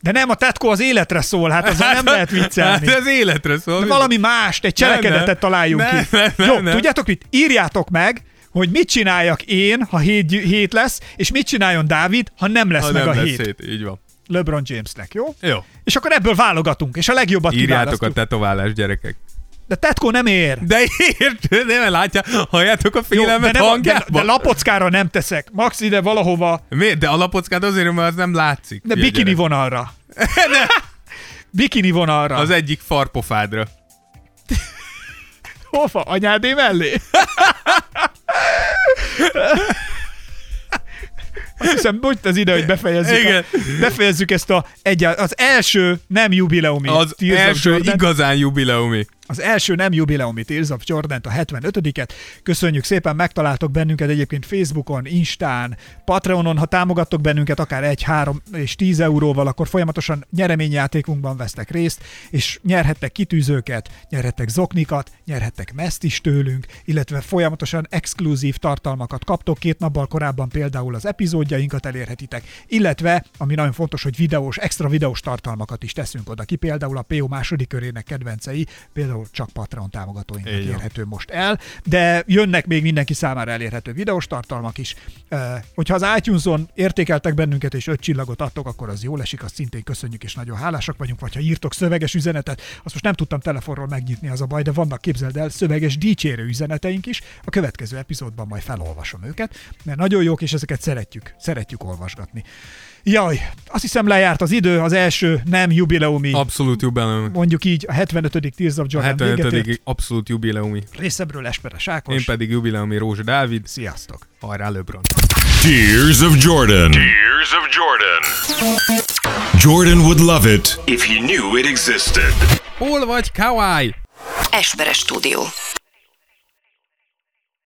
de nem, a tetkó az életre szól, hát azzal nem lehet viccelni. Hát ez életre szól. De valami mást, egy Nem, cselekedetet nem. találjunk Nem, ki. nem, nem, Jó, nem. tudjátok mit? Írjátok meg, hogy mit csináljak én, ha hét, hét lesz, és mit csináljon Dávid, ha nem lesz ha meg nem a lesz hét. szét. Így van. LeBron Jamesnek, jó? Jó. És akkor ebből válogatunk, és a legjobbat Írjátok a kiválasztjuk. tetoválást, gyerekek. De tetkó nem ér. De ért, nem látja, halljátok a Jó, de, félelmet nem, de, de lapockára nem teszek. Max ide valahova, Miért? De a lapockád azért, mert az nem látszik. de bikini gyerek. vonalra. Bikini vonalra. Az egyik farpofádra. Hova? Anyádé mellé? Azt hiszem, hogy az ide, hogy befejezzük, Igen. A, befejezzük ezt a egyált, az első nem jubileumi Az első Jordan. igazán jubileumi. Az első nem jubileumi Tears of jordan a 75-et. Köszönjük szépen, megtaláltok bennünket egyébként Facebookon, Instán, Patreonon, ha támogattok bennünket akár 1, 3 és 10 euróval, akkor folyamatosan nyereményjátékunkban vesztek részt, és nyerhettek kitűzőket, nyerhettek zoknikat, nyerhettek meszt is tőlünk, illetve folyamatosan exkluzív tartalmakat kaptok. Két nappal korábban például az epizódjainkat elérhetitek, illetve, ami nagyon fontos, hogy videós, extra videós tartalmakat is teszünk oda ki, például a PO második körének kedvencei, például csak Patreon támogatóinknak érhető most el, de jönnek még mindenki számára elérhető videós tartalmak is. Hogyha az iTunes-on értékeltek bennünket és öt csillagot adtok, akkor az jól esik, azt szintén köszönjük és nagyon hálásak vagyunk, vagy ha írtok szöveges üzenetet, azt most nem tudtam telefonról megnyitni az a baj, de vannak képzeld el szöveges dicsérő üzeneteink is, a következő epizódban majd felolvasom őket, mert nagyon jók, és ezeket szeretjük, szeretjük olvasgatni. Jaj, azt hiszem lejárt az idő, az első nem jubileumi, Abszolút jubileumi. mondjuk így a 75. Tears of A Jordan véget 75. ért. abszolút jubileumi. Részemről Esperes Ákos. Én pedig jubileumi Rózsa Dávid. Sziasztok! Hajrá LeBron. Tears of Jordan. Tears of Jordan. Jordan would love it if he knew it existed. Hol vagy, Kawai? Esperes stúdió.